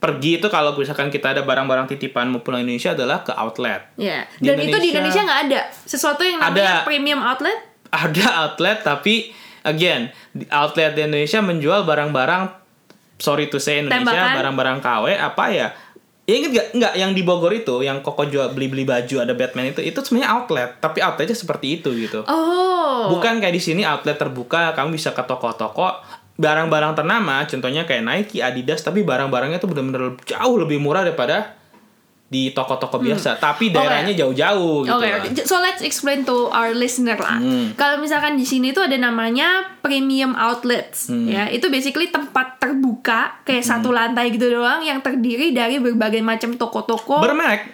pergi itu kalau misalkan kita ada barang-barang titipan mau pulang Indonesia adalah ke outlet. Ya. Di Dan itu di Indonesia- Indonesia nggak ada sesuatu yang namanya Ada. premium outlet. Ada outlet tapi again outlet di Indonesia menjual barang-barang sorry to say Indonesia barang-barang KW apa ya? Ya inget gak? Enggak, yang di Bogor itu yang Koko jual beli-beli baju ada Batman itu itu sebenarnya outlet, tapi outletnya seperti itu gitu. Oh. Bukan kayak di sini outlet terbuka, kamu bisa ke toko-toko barang-barang ternama, contohnya kayak Nike, Adidas, tapi barang-barangnya tuh bener-bener jauh lebih murah daripada di toko-toko biasa, tapi daerahnya jauh-jauh gitu. Oke, oke. so let's explain to our listener lah. Hmm. Kalau misalkan di sini tuh ada namanya premium outlets, Hmm. ya itu basically tempat terbuka kayak satu lantai gitu doang yang terdiri dari berbagai macam toko-toko, Bermerek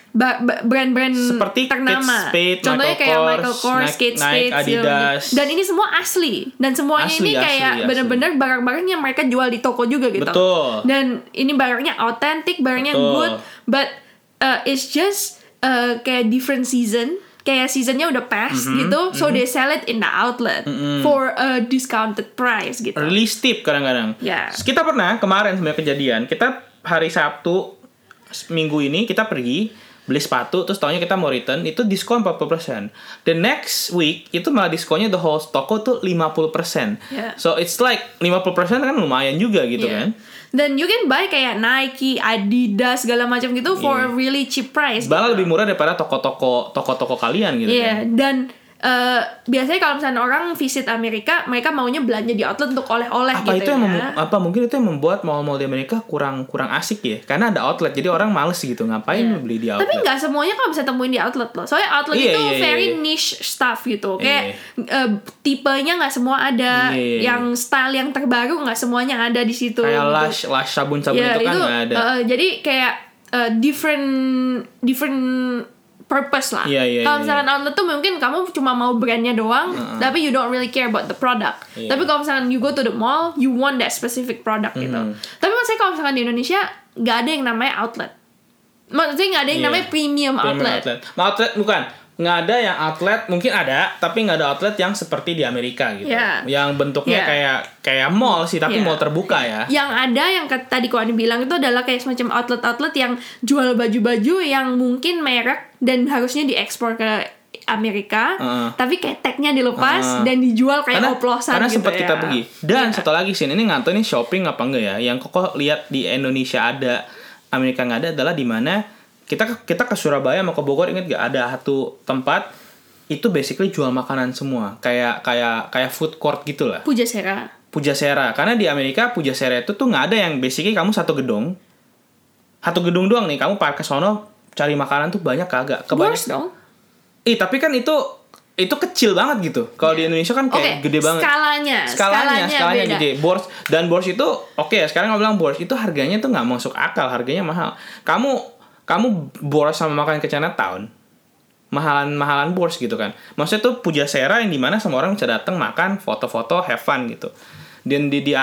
brand-brand Seperti ternama. Kate Spade, Contohnya Michael kayak Kors, Michael Kors, Nike- Kate Nike, Spade, Adidas. dan ini semua asli dan semuanya Asli, ini kayak bener-bener barang-barang yang mereka jual di toko juga gitu. Betul. Dan ini barangnya authentic, barangnya Betul. good, but uh, it's just uh, kayak different season. Kayak seasonnya udah past Mm-hmm, gitu, so they sell it in the outlet for a discounted price gitu. release tip kadang-kadang. Ya. Kita pernah kemarin sebenarnya kejadian, kita hari Sabtu minggu ini kita pergi beli sepatu terus tahunya kita mau return itu diskon 40%. The next week itu malah diskonnya the whole toko tuh 50%. Yeah. So it's like 50% kan lumayan juga gitu Yeah. kan. Dan you can buy kayak Nike, Adidas segala macam gitu for a really cheap price. Malah gitu. lebih murah daripada toko-toko toko-toko kalian gitu Iya, kan. dan eh, biasanya kalau misalnya orang visit Amerika, mereka maunya belanja di outlet untuk oleh-oleh Apa gitu itu yang ya. mem- apa mungkin itu yang membuat mall-mall di Amerika kurang kurang asik ya? Karena ada outlet jadi orang males gitu ngapain Iya. beli di Tapi outlet. nggak semuanya kamu bisa temuin di outlet loh. Soalnya outlet Iya, itu iya, iya, very iya. niche stuff gitu. Kayak Iya. eh, tipenya nggak semua ada, Iya, iya, iya. yang style yang terbaru nggak semuanya ada di situ. Kayak gitu. Lush, Lush sabun-sabun Ya, itu kan nggak ada. eh, jadi kayak eh, different different purpose lah. Iya, iya, kalau iya, misalkan outlet tuh mungkin kamu cuma mau brandnya doang, tapi you don't really care about the product. Iya. Tapi kalau misalkan you go to the mall, you want that specific product gitu. Hmm. Tapi maksudnya kalau misalkan di Indonesia nggak ada yang namanya outlet. Maksudnya nggak ada yang Iya. namanya premium, Premium outlet. outlet. Nah, outlet bukan. Nggak ada yang outlet, mungkin ada, tapi nggak ada outlet yang seperti di Amerika gitu. Iya. Yang bentuknya Iya. kayak kayak mall sih, tapi Iya. mall terbuka ya. Yang ada yang tadi kau bilang itu adalah kayak semacam outlet-outlet yang jual baju-baju yang mungkin merek dan harusnya diekspor ke Amerika, Heeh. tapi kayak tagnya dilepas Heeh. dan dijual kayak karena oplosan karena gitu sempat ya. kita pergi. Dan Iya. satu lagi sih, ini nggak tahu ini shopping apa enggak ya. Yang koko lihat di Indonesia ada, Amerika nggak ada adalah di mana kita ke- kita ke Surabaya sama ke Bogor inget gak ada satu tempat itu basically jual makanan semua kayak kayak kayak food court gitu lah Pujasera. Pujasera karena di Amerika Pujasera itu tuh nggak ada yang basically kamu satu gedung satu gedung doang nih kamu parkir sono cari makanan tuh banyak kagak kebanyakan dong. Ih, tapi kan itu itu kecil banget gitu. Kalau di Indonesia kan kayak gede banget. skalanya, Skalanya, skalanya beda. gede. Bors dan bors itu oke ya. Sekarang nggak bilang bors itu harganya tuh nggak masuk akal, harganya mahal. Kamu kamu bors sama makan ke Chinatown, mahalan mahalan bors gitu kan. Maksudnya tuh Pujasera yang di mana semua orang bisa datang makan, foto-foto, have fun gitu. Dan di di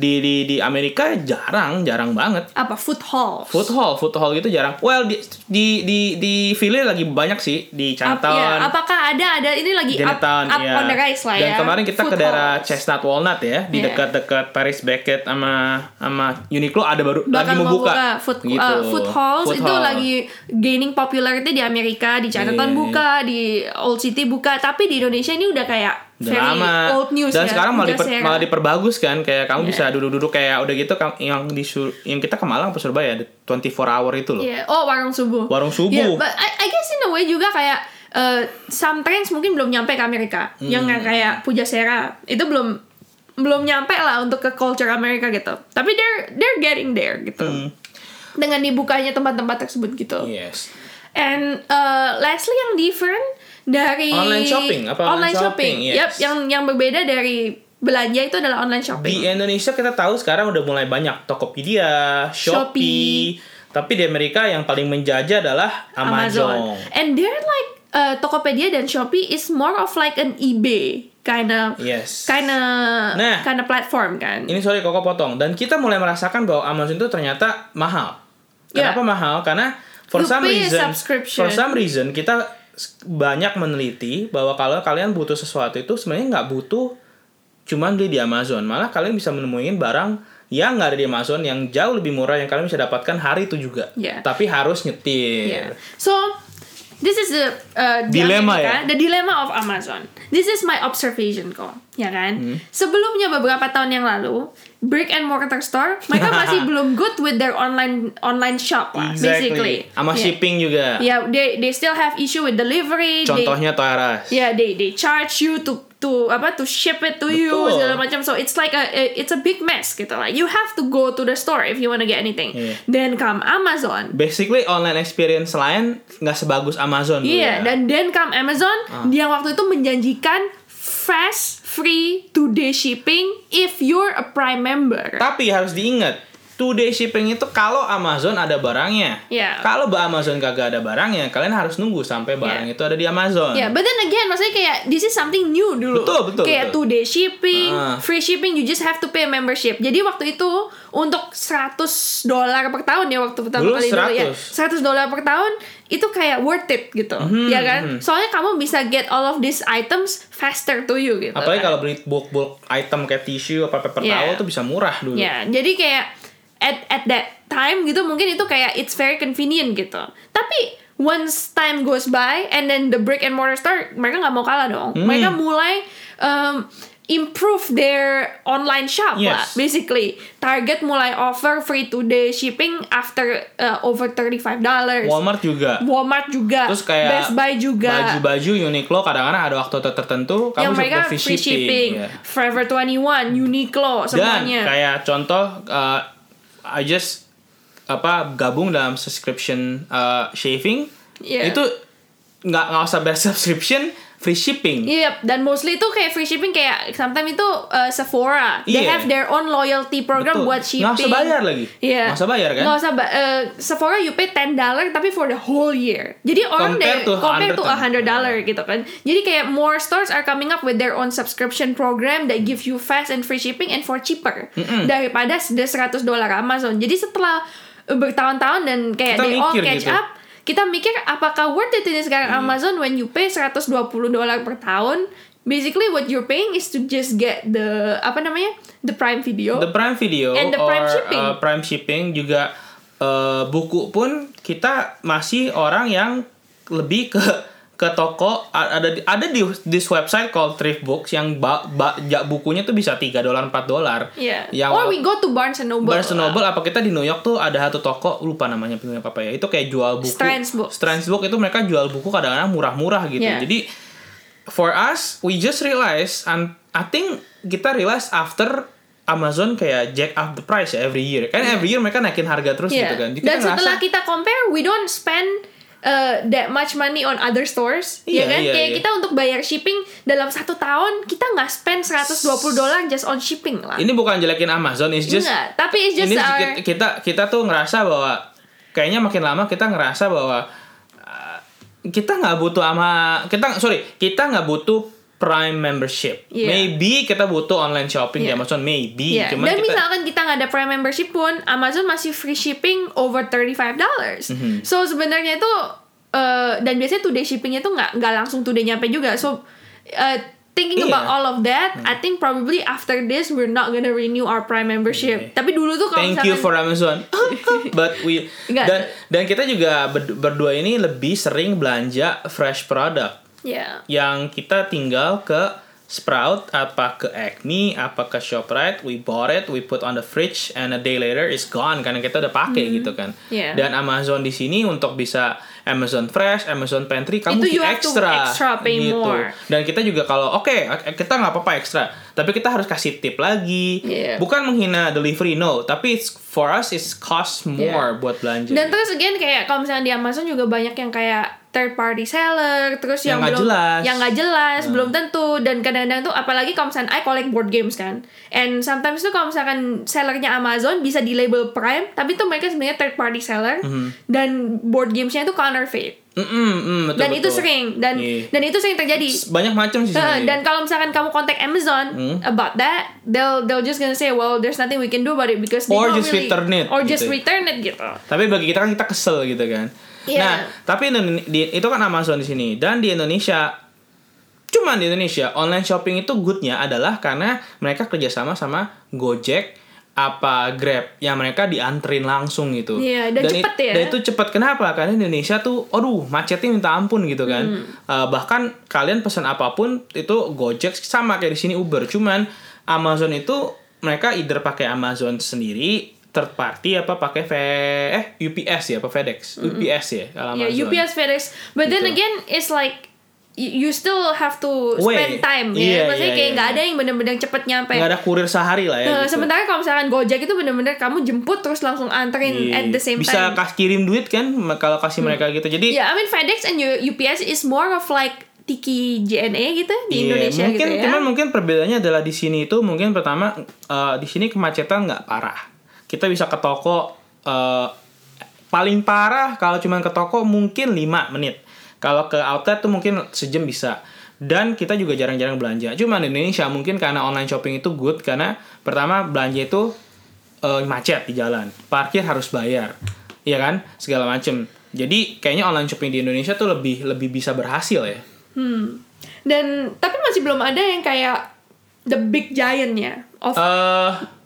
di di, di Amerika jarang, jarang banget. Apa food hall? Food hall, food hall gitu jarang. Well di di di di Philly lagi banyak sih di Chinatown. ya, apakah ada ada ini lagi up, Chinatown, up iya. on the rise lah Dan ya. kemarin kita Food ke daerah halls. Chestnut Walnut ya, di Iya. dekat-dekat Paris Beckett sama sama Uniqlo ada baru lagi bakal mau buka. food Gitu. uh, food halls Food itu hall. lagi gaining popularity di Amerika di Chinatown Iya. buka di Old City buka tapi di Indonesia ini udah kayak Udah very lama. old news Dan ya sekarang malah, diper- malah diperbagus kan, kayak kamu Iya. bisa duduk-duduk kayak udah gitu yang di yang kita ke Malang apa Surabaya ada 24 hour itu loh. Iya. oh warung subuh Warung subuh. Yeah, but I, I guess in a way juga kayak uh, some trends mungkin belum nyampe ke Amerika yang Hmm. nggak kayak Pujasera itu belum belum nyampe lah untuk ke culture Amerika gitu tapi they're they're getting there gitu Hmm. dengan dibukanya tempat-tempat tersebut gitu Yes. And uh, lastly yang different dari Online shopping, apa online shopping? Yes. Yap, yang yang berbeda dari belanja itu adalah online shopping. Di Indonesia kita tahu sekarang udah mulai banyak Tokopedia, Shopee, tapi di Amerika yang paling menjajah adalah Amazon. And they're like uh, Tokopedia dan Shopee is more of like an eBay kind of Yes. kind of Nah. kind of platform kan. Ini sorry koko potong. Dan kita mulai merasakan bahwa Amazon itu ternyata mahal. Yeah. Kenapa mahal? Karena for You some reason, for some reason kita banyak meneliti bahwa kalau kalian butuh sesuatu itu sebenarnya nggak butuh cuman beli di Amazon. Malah kalian bisa menemuin barang yang nggak ada di Amazon yang jauh lebih murah yang kalian bisa dapatkan hari itu juga. Yeah. Tapi harus nyetir. Yeah. So this is the uh, di Dilema Amerika, ya? the dilemma of Amazon. This is my observation kok, ya kan? Hmm. Sebelumnya beberapa tahun yang lalu, brick and mortar store mereka [LAUGHS] masih belum good with their online online shop lah, basically. Sama Yeah. shipping juga. Yeah, they they still have issue with delivery. They, Contohnya R Us. yeah, they they charge you to to apa to ship it to you Betul. segala macam so it's like a it's a big mess gitu like you have to go to the store if you wanna get anything Iya. then come Amazon Basically online experience lain nggak sebagus Amazon Iya, ya. dan then come Amazon, Ah. dia waktu itu menjanjikan fast, free, two day shipping if you're a Prime member. Tapi harus diingat, two day shipping itu kalau Amazon ada barangnya. Iya. Kalau Amazon kagak ada barangnya, kalian harus nunggu sampai barang Iya. itu ada di Amazon. Ya, but then again, maksudnya kayak this is something new dulu. Betul, betul, Kayak betul. two day shipping, Ah. free shipping, you just have to pay membership. Jadi waktu itu untuk 100 dolar per tahun ya waktu pertama Dulu kali dulu ya. 100. 100 dolar per tahun itu kayak worth it gitu. Mhm, ya kan? Soalnya kamu bisa get all of these items faster to you gitu. Apalagi kan. kalau beli bulk-bulk item kayak tisu apa paper Iya. towel tuh bisa murah dulu. Ya, jadi kayak at at that time gitu mungkin itu kayak it's very convenient gitu. Tapi once time goes by and then the brick and mortar store mereka nggak mau kalah dong. Hmm. Mereka mulai um, improve their online shop lah Yes. basically. Target mulai offer free two day shipping after uh, over 35 dollars. Walmart juga. Walmart juga, Terus kayak Best Buy juga. Baju-baju Uniqlo kadang-kadang ada waktu tertentu kamu yang mereka free shipping, Iya. Forever 21, Uniqlo Dan semuanya. kayak contoh uh, I just apa gabung dalam subscription uh, shaving Iya. itu nggak nggak usah bayar [LAUGHS] subscription free shipping. Iya, dan mostly itu kayak free shipping kayak sometimes itu uh, Sephora. They Iya. have their own loyalty program Betul. buat shipping. Nggak usah bayar lagi. Iya. Nggak usah bayar kan? Nggak usah ba- uh, Sephora you pay 10 dollar tapi for the whole year. Jadi orang Compare deh to compare to 100 100 dollar gitu kan. Jadi kayak more stores are coming up with their own subscription program that give you fast and free shipping and for cheaper daripada the 100 dolar Amazon. Jadi setelah bertahun-tahun dan kayak Kita they all catch gitu. up kita mikir apakah worth it ini sekarang Iya. Amazon when you pay 120 dolar per tahun basically what you're paying is to just get the apa namanya the Prime Video The Prime Video And the or Prime shipping. uh, Prime shipping juga uh, buku pun kita masih orang yang lebih ke ke toko ada di- ada di this website called Thrift Books yang ba, ba- ja- bukunya tuh bisa 3 dolar 4 dolar. yeah. Yang or we go to Barnes and Noble Barnes and Noble apa kita di New York tuh ada satu toko lupa namanya punya apa ya itu kayak jual buku Strands Books. Strands Book itu mereka jual buku kadang-kadang murah-murah gitu Yeah. jadi for us we just realize and I think kita realize after Amazon kayak jack up the price ya every year kan every year mereka naikin harga terus Yeah. gitu kan Jadi dan kita setelah ngerasa, kita compare we don't spend uh, that much money on other stores Iya, ya kan iya, kayak iya. kita untuk bayar shipping dalam satu tahun kita nggak spend 120 dolar just on shipping lah ini bukan jelekin Amazon it's just Nggak, tapi it's just ini our kita, kita kita tuh ngerasa bahwa kayaknya makin lama kita ngerasa bahwa uh, kita nggak butuh ama kita sorry kita nggak butuh Prime membership. Iya. Maybe kita butuh online shopping di Iya. Amazon, maybe. Iya, Cuman dan kita misalkan kita nggak ada Prime membership pun, Amazon masih free shipping over 35 dollars. Mhm. So sebenarnya itu eh, dan biasanya two day shippingnya tuh nggak nggak langsung two day nyampe juga. So eh, thinking Iya. about all of that, I think probably after this we're not gonna renew our Prime membership. Iya. Tapi dulu tuh kalau Thank you misalkan for Amazon. [LAUGHS] But we dan dan kita juga ber- berdua ini lebih sering belanja fresh product ya. Yang kita tinggal ke Sprout apa ke Acme apa ke Shoprite we bought it we put on the fridge and a day later it's gone karena kita udah pakai gitu kan. Yeah. dan Amazon di sini untuk bisa Amazon Fresh Amazon Pantry kamu Itu you extra extra pay gitu. more. dan kita juga kalau oke kita nggak apa-apa ekstra tapi kita harus kasih tip lagi. Yeah. bukan menghina delivery no tapi it's for us it's cost more buat belanja. Dan terus again kayak kalau misalnya di Amazon juga banyak yang kayak third party seller, terus Yang yang, belum jelas. Hmm. yang nggak jelas, belum tentu dan kadang-kadang tuh apalagi kalau misalnya I collect board games kan. And sometimes tuh kalau misalkan sellernya Amazon bisa di label Prime, tapi tuh mereka sebenarnya third party seller Hmm. dan board gamesnya itu counterfeit. Mm-mm, mm, betul, dan itu sering dan Iya. dan itu sering terjadi. banyak macam sih Uh, dan kalau misalkan kamu kontak Amazon Hmm. about that, they'll they'll just gonna say, well, there's nothing we can do about it because Or just really- return it, or just gitu. return it gitu. Tapi bagi kita kan kita kesel gitu kan. Iya. Nah, tapi di- itu kan Amazon di sini dan di Indonesia cuman di Indonesia online shopping itu goodnya adalah karena mereka kerjasama sama Gojek apa Grab yang mereka dianterin langsung gitu. Iya, dan cepet it- ya. Dan itu cepat kenapa? Karena Indonesia tuh, aduh macetnya minta ampun gitu kan. Hmm. Eh, bahkan kalian pesan apa pun itu Gojek sama kayak di sini Uber. Cuman Amazon itu mereka either pakai Amazon sendiri third party apa pakai V eh UPS ya apa FedEx UPS ya kalau Yeah, Amazon UPS FedEx. But then Gitu. again, it's like you still have to Wait. spend time Iya, ya maksudnya iya, kayak iya, nggak iya. ada yang bener-bener cepet nyampe nggak ada kurir sehari lah ya Eh, gitu. sementara kalau misalkan Gojek itu bener-bener kamu jemput terus langsung anterin Iya. at the same bisa time kasih kirim duit kan kalau kasih mereka gitu jadi Ya, I mean FedEx and UPS is more of like Tiki JNE gitu di Iya, Indonesia mungkin gitu ya. cuman mungkin perbedaannya adalah di sini itu mungkin pertama eh, di sini kemacetan nggak parah kita bisa ke toko eh, paling parah kalau cuman ke toko mungkin 5 menit. Kalau ke outlet tuh mungkin sejam bisa. Dan kita juga jarang-jarang belanja. Cuman di Indonesia mungkin karena online shopping itu good karena pertama belanja itu eh, macet di jalan. Parkir harus bayar. Iya kan? Segala macem. Jadi kayaknya online shopping di Indonesia tuh lebih lebih bisa berhasil ya. Dan tapi masih belum ada yang kayak the big giantnya of eh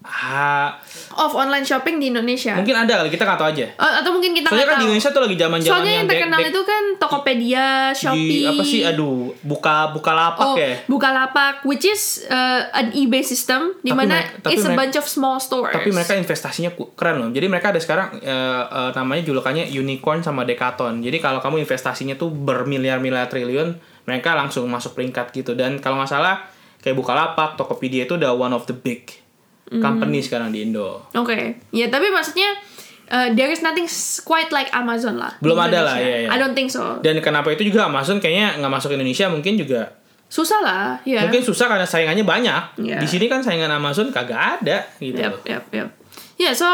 ah, of online shopping di Indonesia. mungkin ada kali kita nggak tahu aja. Oh, atau mungkin kita Soalnya kan di. Indonesia tuh lagi zaman zaman Soalnya yang terkenal itu kan Tokopedia, Shopee, apa sih aduh buka buka lapak Oh, ya. Bukalapak, which is uh, an eBay system di mana mereka- it's a bunch of small stores. Tapi mereka investasinya keren loh. Jadi mereka ada sekarang eh, eh, namanya julukannya unicorn sama decathlon. Jadi kalau kamu investasinya tuh bermiliar-miliar triliun, mereka langsung masuk peringkat gitu. Dan kalau nggak salah kayak Bukalapak, Tokopedia itu udah one of the big Hmm. company sekarang di Indo. Oke, ya tapi maksudnya uh, there is nothing quite like Amazon lah. Belum ada lah, iya, iya. I don't think so. Dan kenapa itu juga Amazon kayaknya nggak masuk Indonesia mungkin juga Susah lah, ya. Mungkin susah karena saingannya banyak. Iya. Di sini kan saingan Amazon kagak ada gitu. Yep, yep, yep. Yeah, so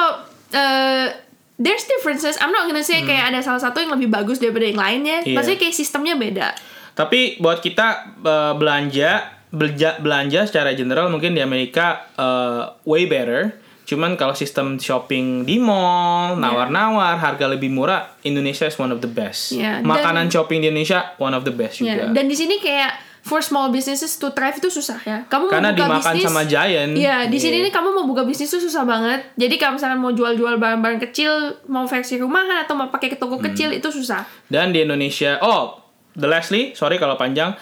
uh, there's differences. I'm not gonna say kayak ada salah satu yang lebih bagus daripada yang lainnya. Hmm. Iya. Maksudnya kayak sistemnya beda. Tapi buat kita eh, belanja belanja belanja secara general mungkin di Amerika eh, way better. Cuman kalau sistem shopping di mall, nawar-nawar, harga lebih murah, Indonesia is one of the best. Iya, dan- Makanan shopping di Indonesia one of the best Ya, juga. dan di sini kayak for small businesses to thrive itu susah ya. Kamu Karena mau buka dimakan bisnis, sama giant. Iya, di Iya. sini nih kamu mau buka bisnis tuh susah banget. Jadi kalau misalkan mau jual-jual barang-barang kecil, mau versi rumahan atau mau pakai ke toko Hmm. kecil itu susah. Dan di Indonesia, oh, the lastly, sorry kalau panjang,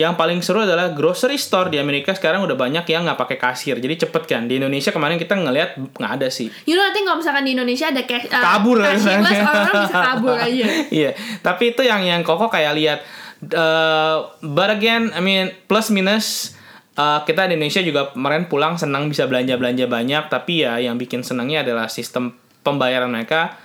yang paling seru adalah grocery store di Amerika sekarang udah banyak yang nggak pakai kasir, jadi cepet kan. Di Indonesia kemarin kita ngelihat nggak ada sih. You know, I think kalau misalkan di Indonesia ada cash, uh, Kabur lah orang-orang bisa kabur aja. [LAUGHS] Iya, tapi itu yang yang koko kayak lihat. uh, but again, I mean plus minus. uh, kita di Indonesia juga kemarin pulang senang bisa belanja belanja banyak, tapi ya yang bikin senangnya adalah sistem pembayaran mereka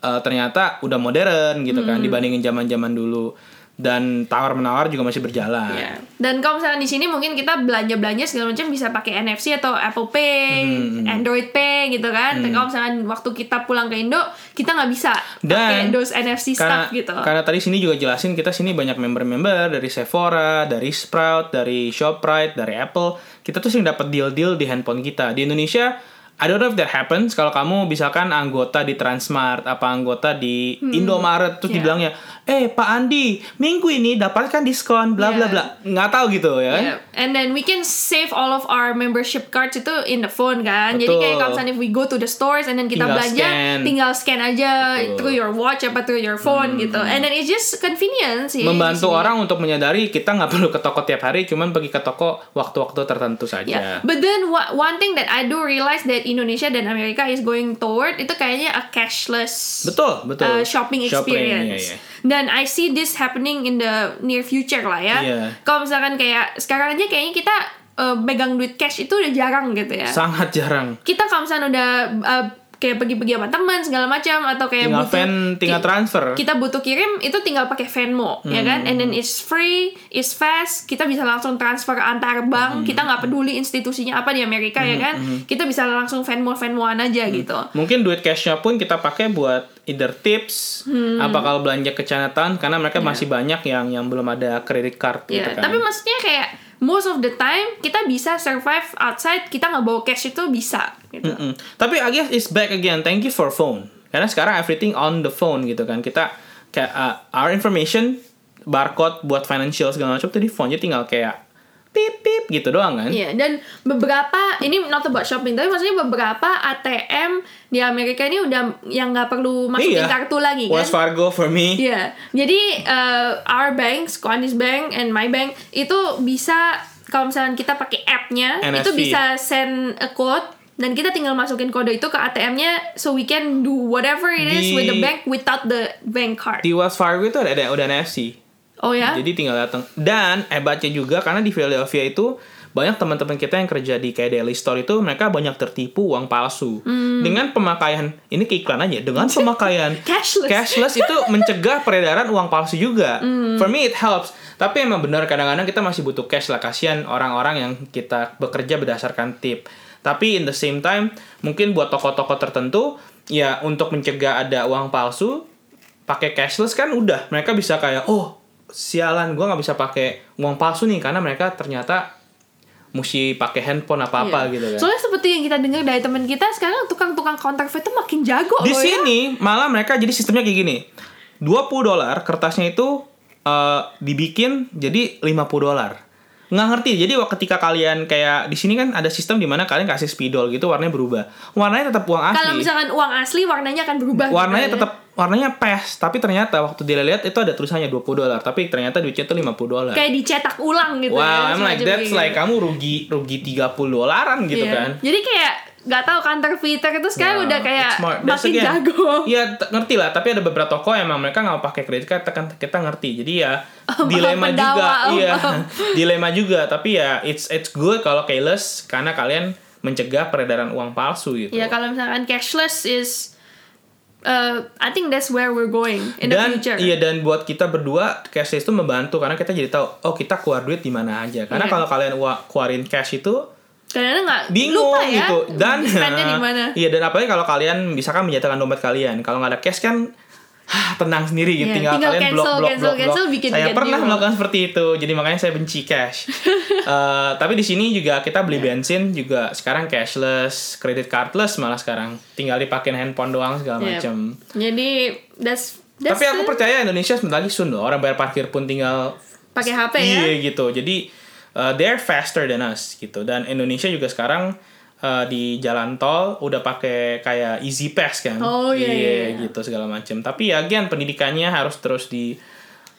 uh, ternyata udah modern gitu Hmm. kan dibandingin zaman zaman dulu dan tawar menawar juga masih berjalan. Iya. Dan kalau misalkan di sini mungkin kita belanja-belanja segala macam bisa pakai NFC atau Apple Pay, Hmm, Android Pay gitu kan. Tapi kalau misalkan waktu kita pulang ke Indo, kita nggak bisa pakai those NFC karena stuff gitu. karena tadi sini juga jelasin kita sini banyak member-member dari Sephora, dari Sprout, dari Shoprite, dari Apple. Kita tuh sering dapat deal-deal di handphone kita. Di Indonesia I don't know if that happens kalau kamu misalkan anggota di Transmart apa anggota di Indomaret terus Yeah. dibilangnya, "Eh, Pak Andi, minggu ini dapatkan diskon bla bla bla." Nggak tahu gitu ya kan? Yeah. And then we can save all of our membership cards itu in the phone kan. Jadi Betul. kayak kalau misalnya if we go to the stores and then kita Tinggal belanja, scan. tinggal scan aja Betul. through your watch apa through your phone gitu. And then it's just convenience di Membantu orang untuk menyadari kita nggak [LAUGHS] perlu ke toko tiap hari, cuman pergi ke toko waktu-waktu tertentu saja. Yeah. But then one thing that I do realize that Indonesia dan Amerika is going toward itu kayaknya a cashless Betul, betul. uh, shopping experience. iya, iya. Dan I see this happening in the near future lah ya. Iya. Kalau misalkan kayak sekarang aja kayaknya kita uh, megang duit cash itu udah jarang gitu ya. Sangat jarang. kita kalau misalnya udah uh, kayak pergi-pergi sama teman segala macam atau kayak Tinggal butuh fan, tinggal transfer. kita butuh kirim itu tinggal pakai Venmo ya kan? And then it's free it's fast kita bisa langsung transfer antar bank kita nggak peduli institusinya apa di Amerika ya kan? kita bisa langsung Venmo Venmoan aja gitu. Mungkin duit cashnya pun kita pakai buat either tips, Hmm. apa kalau belanja ke Chinatown karena mereka masih banyak yang yang belum ada credit card gitu ya kan. tapi maksudnya kayak most of the time kita bisa survive outside kita nggak bawa cash itu bisa gitu Mm-mm. Tapi I guess it's back again. Thank you for phone. Karena sekarang everything on the phone gitu kan. Kita kayak uh, our information barcode buat financial segala macam tuh di phone. Jadi tinggal kayak pip pip gitu doang kan. Iya, dan beberapa ini not about shopping, tapi maksudnya beberapa ATM di Amerika ini udah yang nggak perlu masukin kartu lagi kan? Wells Fargo for me. Iya, jadi uh, our banks, Koanis Bank and my bank itu bisa kalau misalnya kita pakai app-nya itu bisa send a code dan kita tinggal masukin kode itu ke ATM-nya so we can do whatever it is Di- with the bank without the bank card. Di Wells Fargo itu ada ada udah NFC. Oh ya? Jadi tinggal datang. Dan hebatnya juga karena di Philadelphia itu banyak teman-teman kita yang kerja di kayak daily store itu mereka banyak tertipu uang palsu Hmm. dengan pemakaian ini keiklan aja dengan [LAUGHS] pemakaian Cashless. cashless itu mencegah peredaran uang palsu juga Hmm. for me it helps tapi emang benar kadang-kadang kita masih butuh cash lah kasihan orang-orang yang kita bekerja berdasarkan tip tapi in the same time mungkin buat toko-toko tertentu ya untuk mencegah ada uang palsu pakai cashless kan udah mereka bisa kayak oh sialan gue nggak bisa pakai uang palsu nih karena mereka ternyata mesti pakai handphone apa apa Iya. gitu kan Soalnya seperti yang kita dengar dari teman kita sekarang tukang-tukang counterfeit itu makin jago di loh ya. sini malah mereka jadi sistemnya kayak gini 20 dolar kertasnya itu eh, dibikin jadi 50 dolar nggak ngerti jadi wak- ketika kalian kayak di sini kan ada sistem di mana kalian kasih spidol gitu warnanya berubah warnanya tetap uang asli Kalau misalkan uang asli warnanya akan berubah. gitu warnanya ya. tetap warnanya pes tapi ternyata waktu dia lihat itu ada tulisannya 20 dolar tapi ternyata duitnya itu 50 dolar kayak dicetak ulang gitu ya. wow I'm like that's kayak like gitu. kamu rugi rugi 30 dolaran gitu Iya. kan Jadi kayak nggak tahu counterfeiter itu sekarang Wow, udah kayak makin again. jago. [LAUGHS] Iya, ngerti lah. Tapi ada beberapa toko emang mereka nggak mau pakai kredit card, kan kita ngerti. Jadi ya [LAUGHS] dilema juga, oh, iya, [LAUGHS] dilema juga. Tapi ya it's it's good kalau cashless karena kalian mencegah peredaran uang palsu gitu. Ya kalau misalkan cashless is uh, I think that's where we're going in dan the future. iya dan buat kita berdua cashless itu membantu karena kita jadi tahu oh kita keluar duit di mana aja. Karena Iya. kalau kalian keluarin cash itu Kadang-kadang nggak bingung lupa ya, gitu dan mana. iya dan apalagi kalau kalian misalkan menjatuhkan dompet kalian kalau nggak ada cash kan tenang sendiri gitu Iya, tinggal, tinggal kalian cancel, blok blok cancel, blok cancel, blok. bikin saya get pernah new. melakukan seperti itu jadi makanya saya benci cash [LAUGHS] Eh, tapi di sini juga kita beli Iya. bensin juga sekarang cashless kredit cardless malah sekarang tinggal dipakein handphone doang segala Iya. macam Jadi that's, that's tapi aku percaya Indonesia sebentar lagi soon loh orang bayar parkir pun tinggal pakai HP ya. Iya gitu. Jadi uh, they're faster than us gitu. Dan Indonesia juga sekarang uh, di jalan tol udah pakai kayak Easy Pass kan. Oh, iya, iya, iya. gitu segala macam. Tapi ya again pendidikannya harus terus di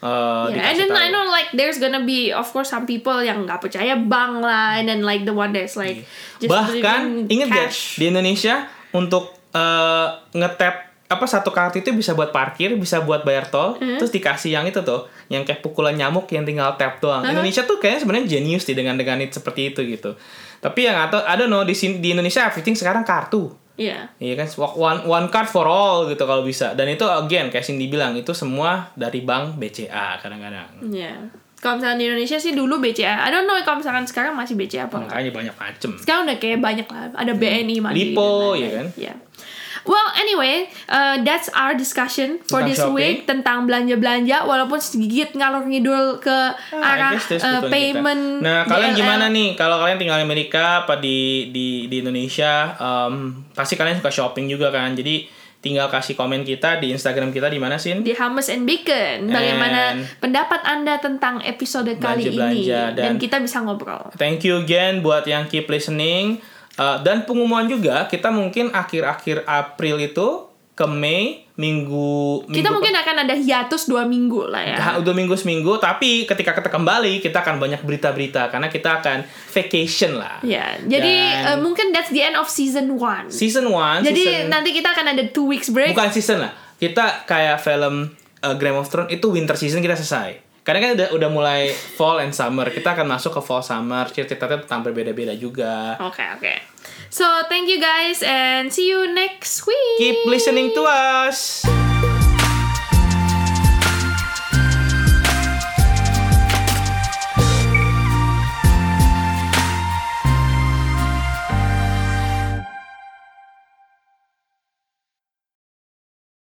uh, Yeah, and then I know like there's gonna be of course some people yang nggak percaya bank lah, and then like the one that's like just Bahkan inget gak cash. di Indonesia untuk uh, ngetap apa satu kartu itu bisa buat parkir, bisa buat bayar tol, Hmm. terus dikasih yang itu tuh, yang kayak pukulan nyamuk yang tinggal tap doang. Indonesia tuh kayaknya sebenarnya genius sih dengan dengan it seperti itu gitu. Tapi yang atau I don't know di sini di Indonesia everything sekarang kartu. Iya. Iya kan one one card for all gitu kalau bisa. Dan itu again kayak Cindy bilang itu semua dari bank BCA kadang-kadang. Iya. Kalau misalnya di Indonesia sih dulu BCA. I don't know kalau misalkan sekarang masih BCA apa. Makanya banyak macem. Sekarang udah kayak banyak lah. Ada BNI, Mandiri. Lipo, ya lain-lain. kan? Iya. Well, anyway, uh, that's our discussion for Tentang this shopping. week tentang belanja-belanja. Walaupun sedikit ngalor ngidul ke Ah, arah uh, payment. kita. Nah, kalian DLL. gimana nih? Kalau kalian tinggal di Amerika apa di di di Indonesia, em, pasti kalian suka shopping juga kan. Jadi tinggal kasih komen kita di Instagram kita di mana sih? di Hummus and Bacon. Bagaimana And- pendapat Anda tentang episode kali ini? Belanja-belanja Dan, dan- kita bisa ngobrol. Thank you again buat yang keep listening. Uh, dan pengumuman juga kita mungkin akhir-akhir April itu ke Mei minggu Kita minggu mungkin akan ada hiatus dua minggu lah ya. Udah minggu seminggu tapi ketika kita kembali kita akan banyak berita-berita karena kita akan vacation lah Ya, jadi Dan- uh, mungkin that's the end of season one. season 1 Jadi season, nanti kita akan ada two weeks break. bukan season lah kita kayak film uh, Game of Thrones itu winter season kita selesai karena kan udah udah mulai fall and summer kita akan masuk ke fall summer cerita-cerita tentang berbeda-beda juga Oke oke. So thank you guys and see you next week. keep listening to us